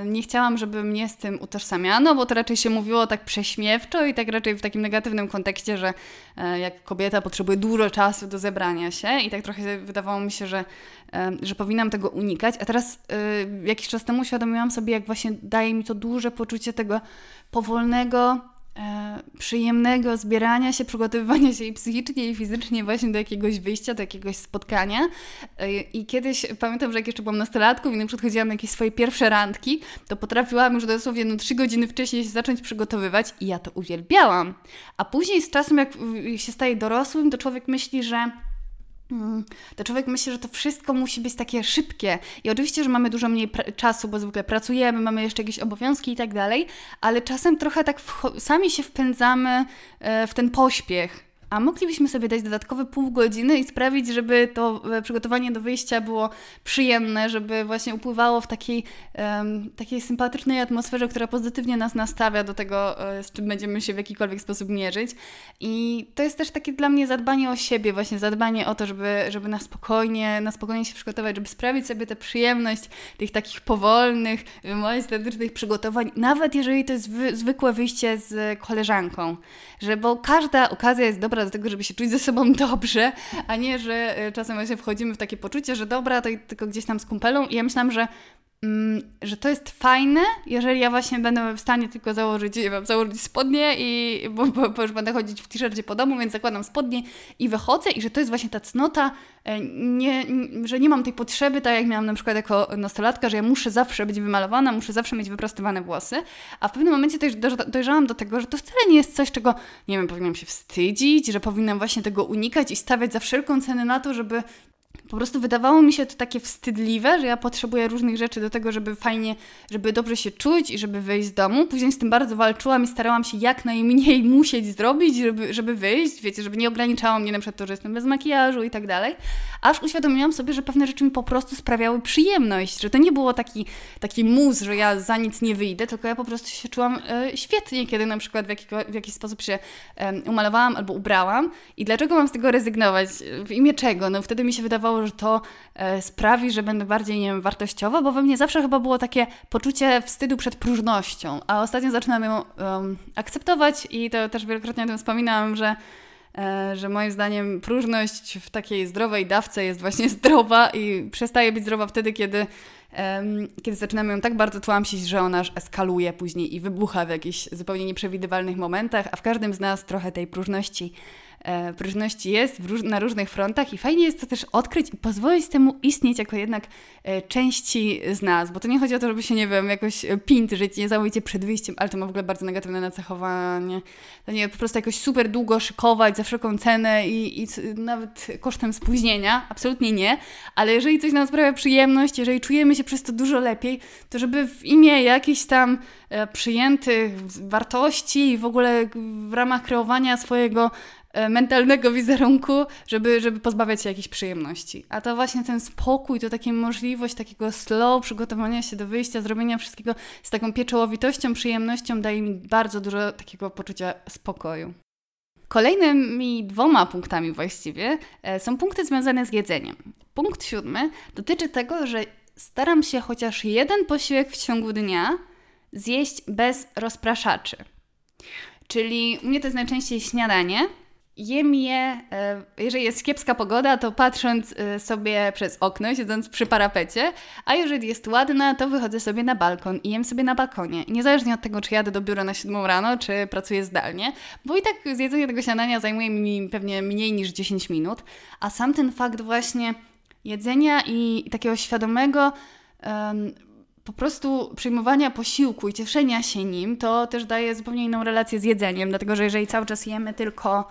nie chciałam, żeby mnie z tym utożsamiano, bo to raczej się mówiło tak prześmiewczo i tak raczej w takim negatywnym kontekście, że e, jak kobieta potrzebuje dużo czasu do zebrania się i tak trochę wydawało mi się, że, że powinnam tego unikać. A teraz e, jakiś czas temu uświadomiłam sobie, jak właśnie daje mi to duże poczucie tego powolnego, przyjemnego zbierania się, przygotowywania się i psychicznie, i fizycznie właśnie do jakiegoś wyjścia, do jakiegoś spotkania. E, I kiedyś pamiętam, że jak jeszcze byłam nastolatką i na przykład chodziłam na jakieś swoje pierwsze randki, to potrafiłam już dosłownie no, trzy godziny wcześniej się zacząć przygotowywać i ja to uwielbiałam. A później z czasem, jak się staje dorosłym, to człowiek myśli, że. To człowiek myśli, że to wszystko musi być takie szybkie. I oczywiście, że mamy dużo mniej czasu, bo zwykle pracujemy, mamy jeszcze jakieś obowiązki i tak dalej, ale czasem trochę tak sami się wpędzamy e, w ten pośpiech a moglibyśmy sobie dać dodatkowe pół godziny i sprawić, żeby to e, przygotowanie do wyjścia było przyjemne, żeby właśnie upływało w takiej, um, takiej sympatycznej atmosferze, która pozytywnie nas nastawia do tego, e, z czym będziemy się w jakikolwiek sposób mierzyć. I to jest też takie dla mnie zadbanie o siebie, właśnie zadbanie o to, żeby, żeby na spokojnie, na spokojnie się przygotować, żeby sprawić sobie tę przyjemność tych takich powolnych, majestatycznych przygotowań, nawet jeżeli to jest zwykłe wyjście z koleżanką, że bo każda okazja jest dobra do tego, żeby się czuć ze sobą dobrze, a nie, że e, czasem właśnie wchodzimy w takie poczucie, że dobra, to tylko gdzieś tam z kumpelą. I ja myślałam, że że to jest fajne, jeżeli ja właśnie będę w stanie tylko założyć, nie wiem, założyć spodnie i bo, bo, bo, już będę chodzić w t-shircie po domu, więc zakładam spodnie i wychodzę i że to jest właśnie ta cnota, e, nie, że nie mam tej potrzeby, tak jak miałam na przykład jako nastolatka, że ja muszę zawsze być wymalowana, muszę zawsze mieć wyprostowane włosy, a w pewnym momencie też dojrzałam do tego, że to wcale nie jest coś, czego, nie wiem, powinnam się wstydzić, że powinnam właśnie tego unikać i stawiać za wszelką cenę na to, żeby po prostu wydawało mi się to takie wstydliwe, że ja potrzebuję różnych rzeczy do tego, żeby fajnie, żeby dobrze się czuć i żeby wyjść z domu. Później z tym bardzo walczyłam i starałam się jak najmniej musieć zrobić, żeby, żeby wyjść, wiecie, żeby nie ograniczało mnie na przykład to, że jestem bez makijażu i tak dalej. Aż uświadomiłam sobie, że pewne rzeczy mi po prostu sprawiały przyjemność, że to nie było taki, taki mus, że ja za nic nie wyjdę, tylko ja po prostu się czułam e, świetnie, kiedy na przykład w, w jakiś sposób się e, umalowałam albo ubrałam. I dlaczego mam z tego rezygnować? W imię czego? No wtedy mi się wydawało, że to e, sprawi, że będę bardziej, nie wiem, wartościowa, bo we mnie zawsze chyba było takie poczucie wstydu przed próżnością, a ostatnio zaczynam ją um, akceptować i to też wielokrotnie o tym wspominałam, że e, że moim zdaniem próżność w takiej zdrowej dawce jest właśnie zdrowa i przestaje być zdrowa wtedy, kiedy, kiedy zaczynamy ją tak bardzo tłamsić, że ona eskaluje później i wybucha w jakichś zupełnie nieprzewidywalnych momentach, a w każdym z nas trochę tej próżności e, próżności jest róż na różnych frontach i fajnie jest to też odkryć i pozwolić temu istnieć jako jednak e, części z nas, bo to nie chodzi o to, żeby się, nie wiem, jakoś e, pintryć niesamowicie przed wyjściem, ale to ma w ogóle bardzo negatywne nacechowanie. To nie po prostu jakoś super długo szykować za wszelką cenę i, i nawet kosztem spóźnienia, absolutnie nie, ale jeżeli coś nam sprawia przyjemność, jeżeli czujemy się przez to dużo lepiej, to żeby w imię jakichś tam e, przyjętych wartości i w ogóle w ramach kreowania swojego E, mentalnego wizerunku, żeby, żeby pozbawiać się jakichś przyjemności. A to właśnie ten spokój, to taka możliwość takiego slow przygotowania się do wyjścia, zrobienia wszystkiego z taką pieczołowitością, przyjemnością daje mi bardzo dużo takiego poczucia spokoju. Kolejnymi dwoma punktami właściwie e, są punkty związane z jedzeniem. Punkt siódmy dotyczy tego, że staram się chociaż jeden posiłek w ciągu dnia zjeść bez rozpraszaczy. Czyli u mnie to jest najczęściej śniadanie, Jem je, e, jeżeli jest kiepska pogoda, to patrząc e, sobie przez okno, siedząc przy parapecie, a jeżeli jest ładna, to wychodzę sobie na balkon i jem sobie na balkonie. Niezależnie od tego, czy jadę do biura na 7 rano, czy pracuję zdalnie, bo i tak zjedzenie tego śniadania zajmuje mi pewnie mniej niż 10 minut, a sam ten fakt właśnie jedzenia i takiego świadomego um, po prostu przyjmowania posiłku i cieszenia się nim, to też daje zupełnie inną relację z jedzeniem, dlatego że jeżeli cały czas jemy tylko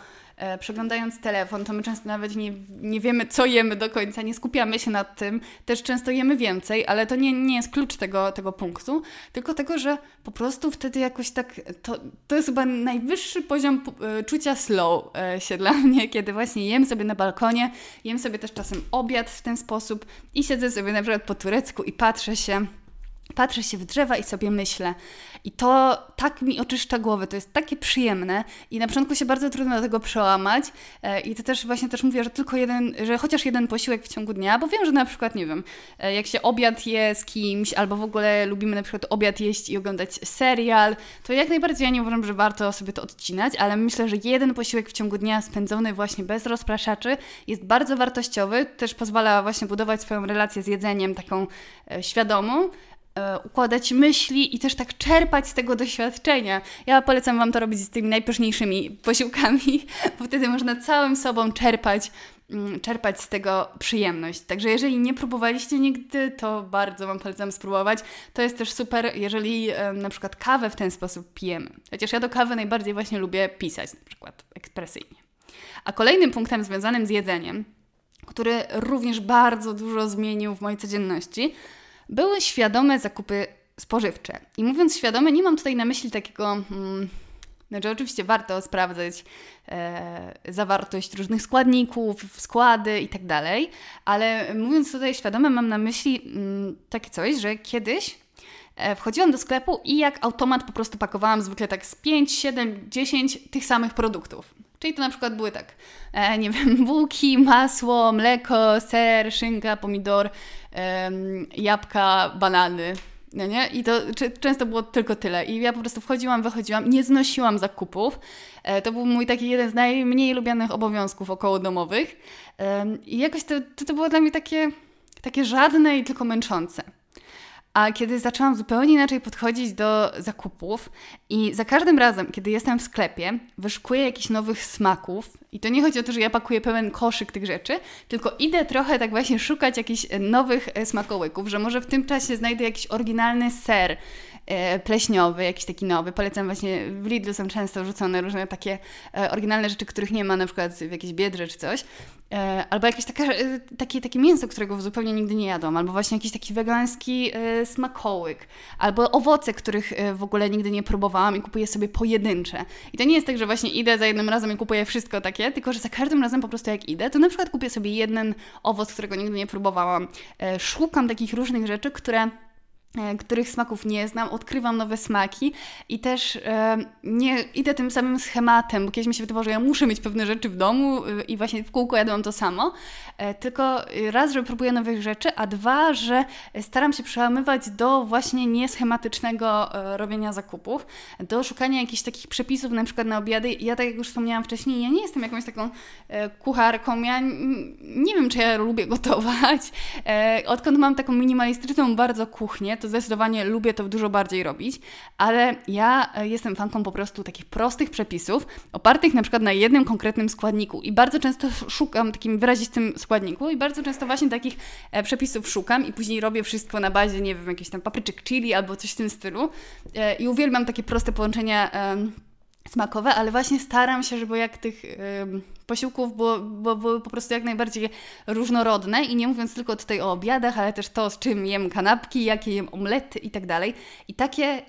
przeglądając telefon, to my często nawet nie, nie wiemy, co jemy do końca, nie skupiamy się nad tym. Też często jemy więcej, ale to nie, nie jest klucz tego, tego punktu, tylko tego, że po prostu wtedy jakoś tak, to, to jest chyba najwyższy poziom e, czucia slow e, się dla mnie, kiedy właśnie jem sobie na balkonie, jem sobie też czasem obiad w ten sposób i siedzę sobie na przykład po turecku i patrzę się patrzę się w drzewa i sobie myślę. I to tak mi oczyszcza głowę, to jest takie przyjemne. I na początku się bardzo trudno do tego przełamać. E, i to też właśnie też mówię, że tylko jeden, że chociaż jeden posiłek w ciągu dnia, bo wiem, że na przykład, nie wiem, e, jak się obiad je z kimś albo w ogóle lubimy na przykład obiad jeść i oglądać serial, to jak najbardziej ja nie uważam, że warto sobie to odcinać, ale myślę, że jeden posiłek w ciągu dnia spędzony właśnie bez rozpraszaczy jest bardzo wartościowy, też pozwala właśnie budować swoją relację z jedzeniem taką e, świadomą, układać myśli i też tak czerpać z tego doświadczenia. Ja polecam Wam to robić z tymi najpyszniejszymi posiłkami, bo wtedy można całym sobą czerpać, mm, czerpać z tego przyjemność. Także jeżeli nie próbowaliście nigdy, to bardzo Wam polecam spróbować. To jest też super, jeżeli na przykład kawę w ten sposób pijemy. Chociaż ja do kawy najbardziej właśnie lubię pisać, na przykład ekspresyjnie. A kolejnym punktem związanym z jedzeniem, który również bardzo dużo zmienił w mojej codzienności, były świadome zakupy spożywcze. I mówiąc świadome, nie mam tutaj na myśli takiego. Hmm, znaczy, oczywiście warto sprawdzać e, zawartość różnych składników, składy i tak dalej, ale mówiąc tutaj świadome, mam na myśli mm, takie coś, że kiedyś e, wchodziłam do sklepu i jak automat po prostu pakowałam zwykle tak z 5, 7, 10 tych samych produktów. Czyli to na przykład były tak, e, nie wiem, bułki, masło, mleko, ser, szynka, pomidor, e, jabłka, banany. No nie? I to często było tylko tyle. I ja po prostu wchodziłam, wychodziłam, nie znosiłam zakupów. E, to był mój taki jeden z najmniej lubianych obowiązków okołodomowych. E, I jakoś to, to, to było dla mnie takie, takie żadne i tylko męczące. A kiedy zaczęłam zupełnie inaczej podchodzić do zakupów i za każdym razem, kiedy jestem w sklepie, wyszukuję jakichś nowych smaków i to nie chodzi o to, że ja pakuję pełen koszyk tych rzeczy, tylko idę trochę tak właśnie szukać jakichś nowych e, smakołyków, że może w tym czasie znajdę jakiś oryginalny ser, pleśniowy, jakiś taki nowy. Polecam właśnie, w Lidlu są często rzucone różne takie e, oryginalne rzeczy, których nie ma na przykład w jakiejś biedrze czy coś. E, albo jakieś takie, takie, takie mięso, którego zupełnie nigdy nie jadłam, albo właśnie jakiś taki wegański smakołyk, albo owoce, których w ogóle nigdy nie próbowałam i kupuję sobie pojedyncze. I to nie jest tak, że właśnie idę za jednym razem i kupuję wszystko takie, tylko że za każdym razem po prostu jak idę, to na przykład kupię sobie jeden owoc, którego nigdy nie próbowałam. Szukam takich różnych rzeczy, które E, których smaków nie znam, odkrywam nowe smaki i też e, nie idę tym samym schematem, bo kiedyś mi się wydawało, że ja muszę mieć pewne rzeczy w domu e, i właśnie w kółko jadłam to samo, e, tylko raz, że próbuję nowych rzeczy, a dwa, że staram się przełamywać do właśnie nieschematycznego e, robienia zakupów, do szukania jakichś takich przepisów na przykład na obiady. Ja tak jak już wspomniałam wcześniej, ja nie jestem jakąś taką e, kucharką, ja nie wiem, czy ja lubię gotować. odkąd mam taką minimalistyczną bardzo kuchnię, to zdecydowanie lubię to dużo bardziej robić, ale ja e, jestem fanką po prostu takich prostych przepisów, opartych na przykład na jednym konkretnym składniku i bardzo często szukam takim wyrazistym składniku i bardzo często właśnie takich e, przepisów szukam i później robię wszystko na bazie, nie wiem, jakichś tam papryczek chili albo coś w tym stylu e, i uwielbiam takie proste połączenia smakowe, ale właśnie staram się, żeby jak tych posiłków było, było, były po prostu jak najbardziej różnorodne i nie mówiąc tylko tutaj o obiadach, ale też to, z czym jem kanapki, jakie jem omlety i tak dalej. I takie,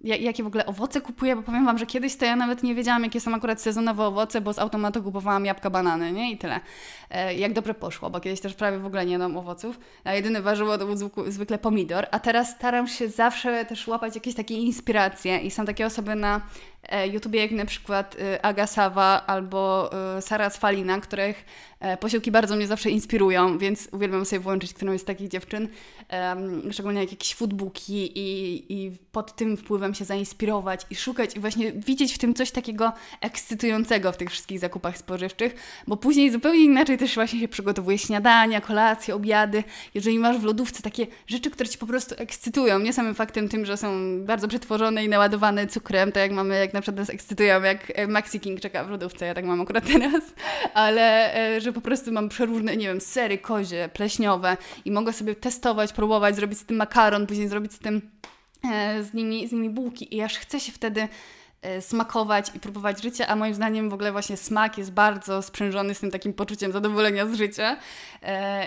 jakie w ogóle owoce kupuję, bo powiem Wam, że kiedyś to ja nawet nie wiedziałam, jakie są akurat sezonowe owoce, bo z automatu kupowałam jabłka, banany, nie? I tyle. E, jak dobrze poszło, bo kiedyś też prawie w ogóle nie jadłam owoców, a jedyne warzywo to był zwykle pomidor, a teraz staram się zawsze też łapać jakieś takie inspiracje i są takie osoby na e, YouTubie, jak na przykład y, Aga Sawa albo y, Sara Sfalina, których e, posiłki bardzo mnie zawsze inspirują, więc uwielbiam sobie włączyć którąś z takich dziewczyn, szczególnie jak jakieś foodbooki i, i pod tym wpływem się zainspirować i szukać i właśnie widzieć w tym coś takiego ekscytującego w tych wszystkich zakupach spożywczych, bo później zupełnie inaczej też właśnie się przygotowuje śniadania, kolacje, obiady. Jeżeli masz w lodówce takie rzeczy, które Ci po prostu ekscytują, nie samym faktem tym, że są bardzo przetworzone i naładowane cukrem, tak jak mamy, jak na przykład nas ekscytują, jak e, Maxi King czeka w lodówce, ja tak mam akurat teraz, ale e, że po prostu mam przeróżne, nie wiem, sery kozie, pleśniowe i mogę sobie testować, próbować, zrobić z tym makaron, później zrobić z tym e, z nimi, z nimi bułki. I aż chce się wtedy smakować i próbować życia, a moim zdaniem w ogóle właśnie smak jest bardzo sprzężony z tym takim poczuciem zadowolenia z życia.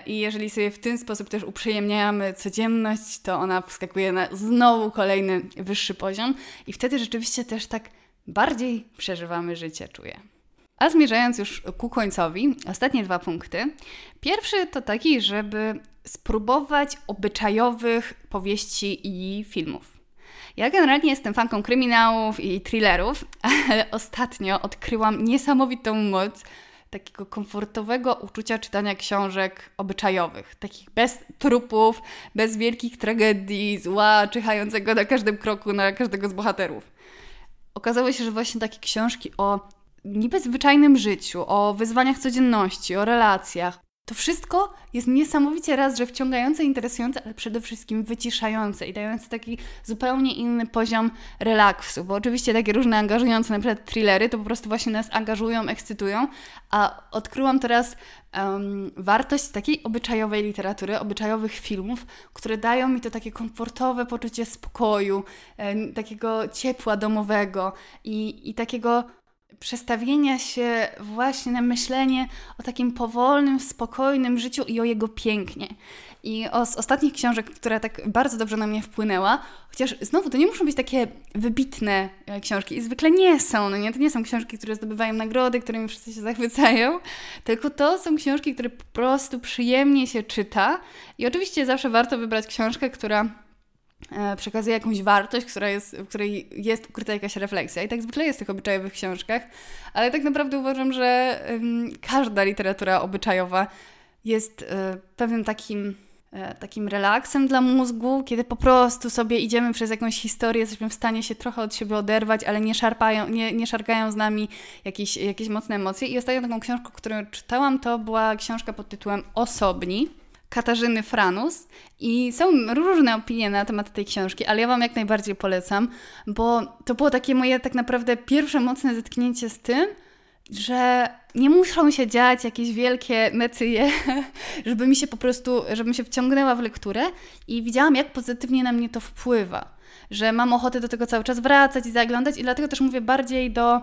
I jeżeli sobie w ten sposób też uprzyjemniamy codzienność, to ona wskakuje na znowu kolejny wyższy poziom. I wtedy rzeczywiście też tak bardziej przeżywamy życie, czuję. A zmierzając już ku końcowi, ostatnie dwa punkty. Pierwszy to taki, żeby spróbować obyczajowych powieści i filmów. Ja generalnie jestem fanką kryminałów i thrillerów, ale ostatnio odkryłam niesamowitą moc takiego komfortowego uczucia czytania książek obyczajowych, takich bez trupów, bez wielkich tragedii, zła czyhającego na każdym kroku na każdego z bohaterów. Okazało się, że właśnie takie książki o niby zwyczajnym życiu, o wyzwaniach codzienności, o relacjach, to wszystko jest niesamowicie raz, że wciągające, interesujące, ale przede wszystkim wyciszające i dające taki zupełnie inny poziom relaksu, bo oczywiście takie różne angażujące, na przykład thrillery, to po prostu właśnie nas angażują, ekscytują, a odkryłam teraz um, wartość takiej obyczajowej literatury, obyczajowych filmów, które dają mi to takie komfortowe poczucie spokoju, e, takiego ciepła domowego i, i takiego przestawienia się właśnie na myślenie o takim powolnym, spokojnym życiu i o jego pięknie. I o, z ostatnich książek, która tak bardzo dobrze na mnie wpłynęła, chociaż znowu to nie muszą być takie wybitne e, książki i zwykle nie są, no nie? To nie są książki, które zdobywają nagrody, którymi wszyscy się zachwycają, tylko to są książki, które po prostu przyjemnie się czyta i oczywiście zawsze warto wybrać książkę, która przekazuje jakąś wartość, która jest, w której jest ukryta jakaś refleksja. I tak zwykle jest w tych obyczajowych książkach, ale tak naprawdę uważam, że każda literatura obyczajowa jest um, pewnym takim, um, takim relaksem dla mózgu, kiedy po prostu sobie idziemy przez jakąś historię, jesteśmy w stanie się trochę od siebie oderwać, ale nie, szarpają, nie, nie szargają z nami jakieś, jakieś mocne emocje. I ostatnią taką książkę, którą czytałam, to była książka pod tytułem Osobni Katarzyny Franus i są różne opinie na temat tej książki, ale ja Wam jak najbardziej polecam, bo to było takie moje tak naprawdę pierwsze mocne zetknięcie z tym, że nie muszą się dziać jakieś wielkie mecyje, żeby mi się po prostu, żebym się wciągnęła w lekturę i widziałam, jak pozytywnie na mnie to wpływa, że mam ochotę do tego cały czas wracać i zaglądać i dlatego też mówię bardziej do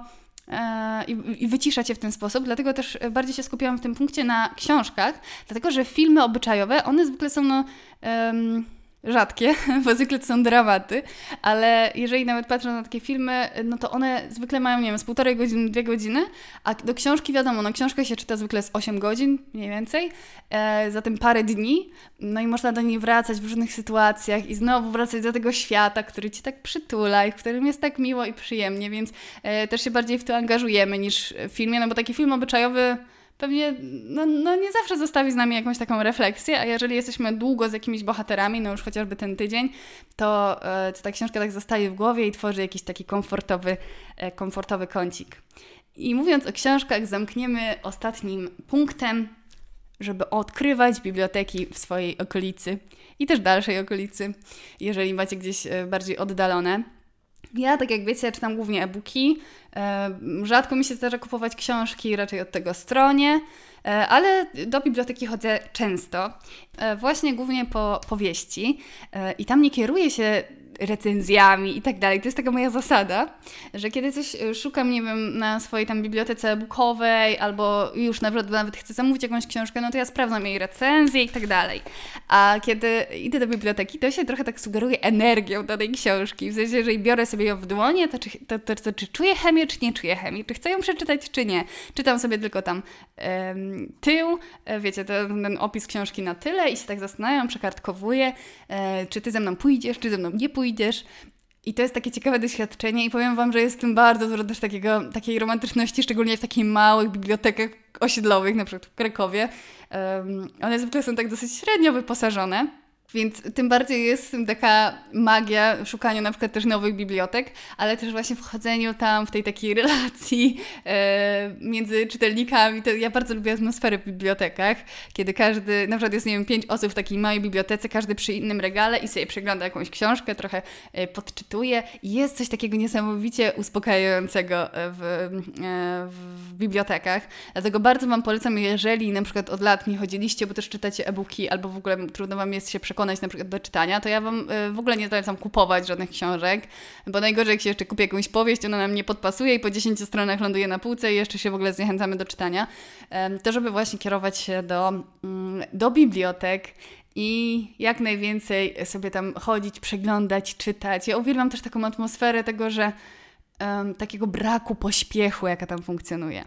i, i wycisza cię w ten sposób. Dlatego też bardziej się skupiłam w tym punkcie na książkach, dlatego że filmy obyczajowe, one zwykle są no. Um, rzadkie, bo zwykle to są dramaty, ale jeżeli nawet patrzę na takie filmy, no to one zwykle mają, nie wiem, z półtorej godziny, dwie godziny, a do książki wiadomo, no książkę się czyta zwykle z 8 godzin, mniej więcej, e, zatem parę dni, no i można do niej wracać w różnych sytuacjach i znowu wracać do tego świata, który ci tak przytula i w którym jest tak miło i przyjemnie, więc e, też się bardziej w to angażujemy niż w filmie, no bo taki film obyczajowy pewnie no, no nie zawsze zostawi z nami jakąś taką refleksję, a jeżeli jesteśmy długo z jakimiś bohaterami, no już chociażby ten tydzień, to, e, to ta książka tak zostaje w głowie i tworzy jakiś taki komfortowy, e, komfortowy kącik. I mówiąc o książkach, zamkniemy ostatnim punktem, żeby odkrywać biblioteki w swojej okolicy i też dalszej okolicy, jeżeli macie gdzieś e, bardziej oddalone. Ja, tak jak wiecie, czytam głównie e-booki. E, rzadko mi się zdarza kupować książki, raczej od tego stronie, e, ale do biblioteki chodzę często. E, właśnie głównie po powieści i tam nie kieruję się recenzjami i tak dalej. To jest taka moja zasada, że kiedy coś e, szukam, nie wiem, na swojej tam bibliotece e-bookowej albo już nawet, nawet chcę zamówić jakąś książkę, no to ja sprawdzam jej recenzję i tak dalej. A kiedy idę do biblioteki, to się trochę tak sugeruje energią do tej książki. W sensie, jeżeli biorę sobie ją w dłonie, to czy, to, to, to, czy czuję chemię, czy nie czuję chemii? Czy chcę ją przeczytać, czy nie? Czytam sobie tylko tam tył, e, wiecie, to, ten opis książki na tyle i się tak zastanawiam, przekartkowuję, e, czy ty ze mną pójdziesz, czy ze mną nie pójdziesz, pójdziesz. I to jest takie ciekawe doświadczenie i powiem Wam, że jest w tym bardzo dużo też takiego, takiej romantyczności, szczególnie w takich małych bibliotekach osiedlowych, na przykład w Krakowie. Um, one zwykle są tak dosyć średnio wyposażone. Więc tym bardziej jest w taka magia szukania na przykład też nowych bibliotek, ale też właśnie wchodzeniu tam w tej takiej relacji e, między czytelnikami. To ja bardzo lubię atmosferę w bibliotekach, kiedy każdy, na przykład jest, nie wiem, pięć osób w takiej małej bibliotece, każdy przy innym regale i sobie przegląda jakąś książkę, trochę e, podczytuje. I jest coś takiego niesamowicie uspokajającego w, e, w bibliotekach. Dlatego bardzo Wam polecam, jeżeli na przykład od lat nie chodziliście, bo też czytacie e-booki albo w ogóle trudno Wam jest się przekonać, przekonać na przykład do czytania, to ja Wam y, w ogóle nie zalecam kupować żadnych książek, bo najgorzej jak się jeszcze kupi jakąś powieść, ona nam nie podpasuje i po 10 stronach ląduje na półce i jeszcze się w ogóle zniechęcamy do czytania. To żeby właśnie kierować się do, mm, do bibliotek i jak najwięcej sobie tam chodzić, przeglądać, czytać. Ja uwielbiam też taką atmosferę tego, że um, takiego braku pośpiechu, jaka tam funkcjonuje.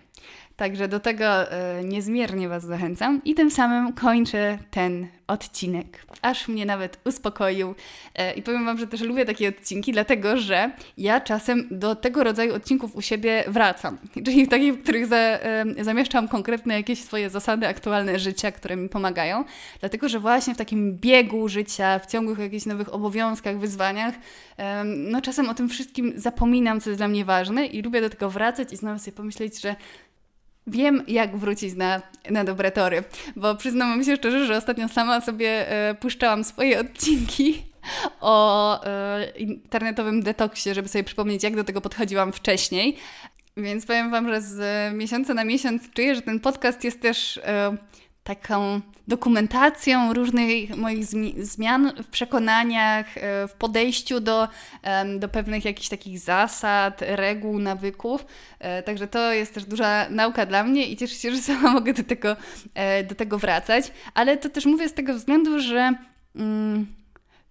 Także do tego e, niezmiernie Was zachęcam i tym samym kończę ten odcinek. Aż mnie nawet uspokoił. E, I powiem Wam, że też lubię takie odcinki, dlatego że ja czasem do tego rodzaju odcinków u siebie wracam. Czyli takich, w których za, e, zamieszczam konkretne jakieś swoje zasady aktualne życia, które mi pomagają. Dlatego, że właśnie w takim biegu życia, w ciągłych jakichś nowych obowiązkach, wyzwaniach, no czasem o tym wszystkim zapominam, co jest dla mnie ważne i lubię do tego wracać i znowu sobie pomyśleć, że Wiem, jak wrócić na, na dobre tory, bo przyznam się szczerze, że ostatnio sama sobie e, puszczałam swoje odcinki o e, internetowym detoksie, żeby sobie przypomnieć, jak do tego podchodziłam wcześniej. Więc powiem Wam, że z miesiąca na miesiąc czuję, że ten podcast jest też e, taką dokumentacją różnych moich zmian w przekonaniach, e, w podejściu do, do pewnych jakichś takich zasad, reguł, nawyków. E, także to jest też duża nauka dla mnie i cieszę się, że sama mogę do tego, e, do tego wracać. Ale to też mówię z tego względu, że. Mm,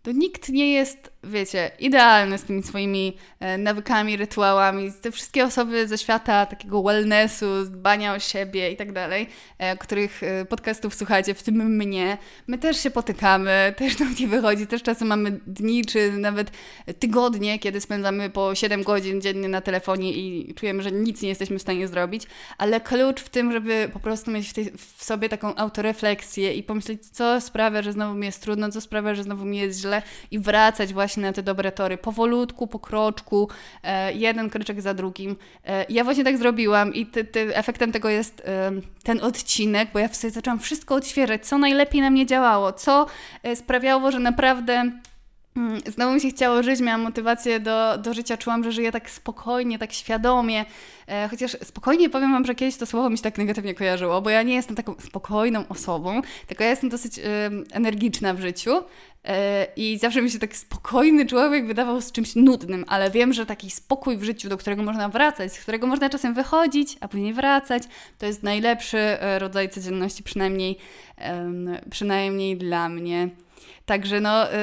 to nikt nie jest, wiecie, idealny z tymi swoimi e, nawykami, rytuałami. Te wszystkie osoby ze świata takiego wellnessu, dbania o siebie i tak dalej, e, których e, podcastów słuchacie, w tym mnie, my też się potykamy, też nam nie wychodzi, też czasem mamy dni czy nawet tygodnie, kiedy spędzamy po 7 godzin dziennie na telefonie i czujemy, że nic nie jesteśmy w stanie zrobić, ale klucz w tym, żeby po prostu mieć w, tej, w sobie taką autorefleksję i pomyśleć, co sprawia, że znowu mi jest trudno, co sprawia, że znowu mi jest źle, i wracać właśnie na te dobre tory, powolutku, po kroczku, e, jeden kroczek za drugim. E, ja właśnie tak zrobiłam i ty, ty, efektem tego jest ten odcinek, bo ja sobie zaczęłam wszystko odświeżać, co najlepiej na mnie działało, co e, sprawiało, że naprawdę znowu mi się chciało żyć, miałam motywację do, do życia, czułam, że żyję tak spokojnie, tak świadomie. E, chociaż spokojnie powiem Wam, że kiedyś to słowo mi się tak negatywnie kojarzyło, bo ja nie jestem taką spokojną osobą, tylko ja jestem dosyć e, energiczna w życiu e, i zawsze mi się tak spokojny człowiek wydawał z czymś nudnym, ale wiem, że taki spokój w życiu, do którego można wracać, z którego można czasem wychodzić, a później wracać, to jest najlepszy e, rodzaj codzienności, przynajmniej, przynajmniej dla mnie. Także no, y,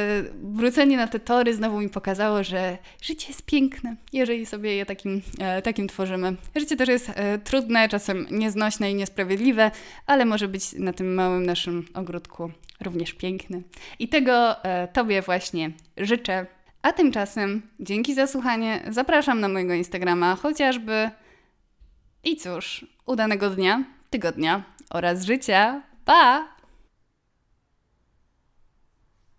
wrócenie na te tory znowu mi pokazało, że życie jest piękne, jeżeli sobie je takim, e, takim tworzymy. Życie też jest e, trudne, czasem nieznośne i niesprawiedliwe, ale może być na tym małym naszym ogródku również piękny. I tego e, Tobie właśnie życzę. A tymczasem, dzięki za słuchanie, zapraszam na mojego Instagrama chociażby. I cóż, udanego dnia, tygodnia oraz życia. Pa!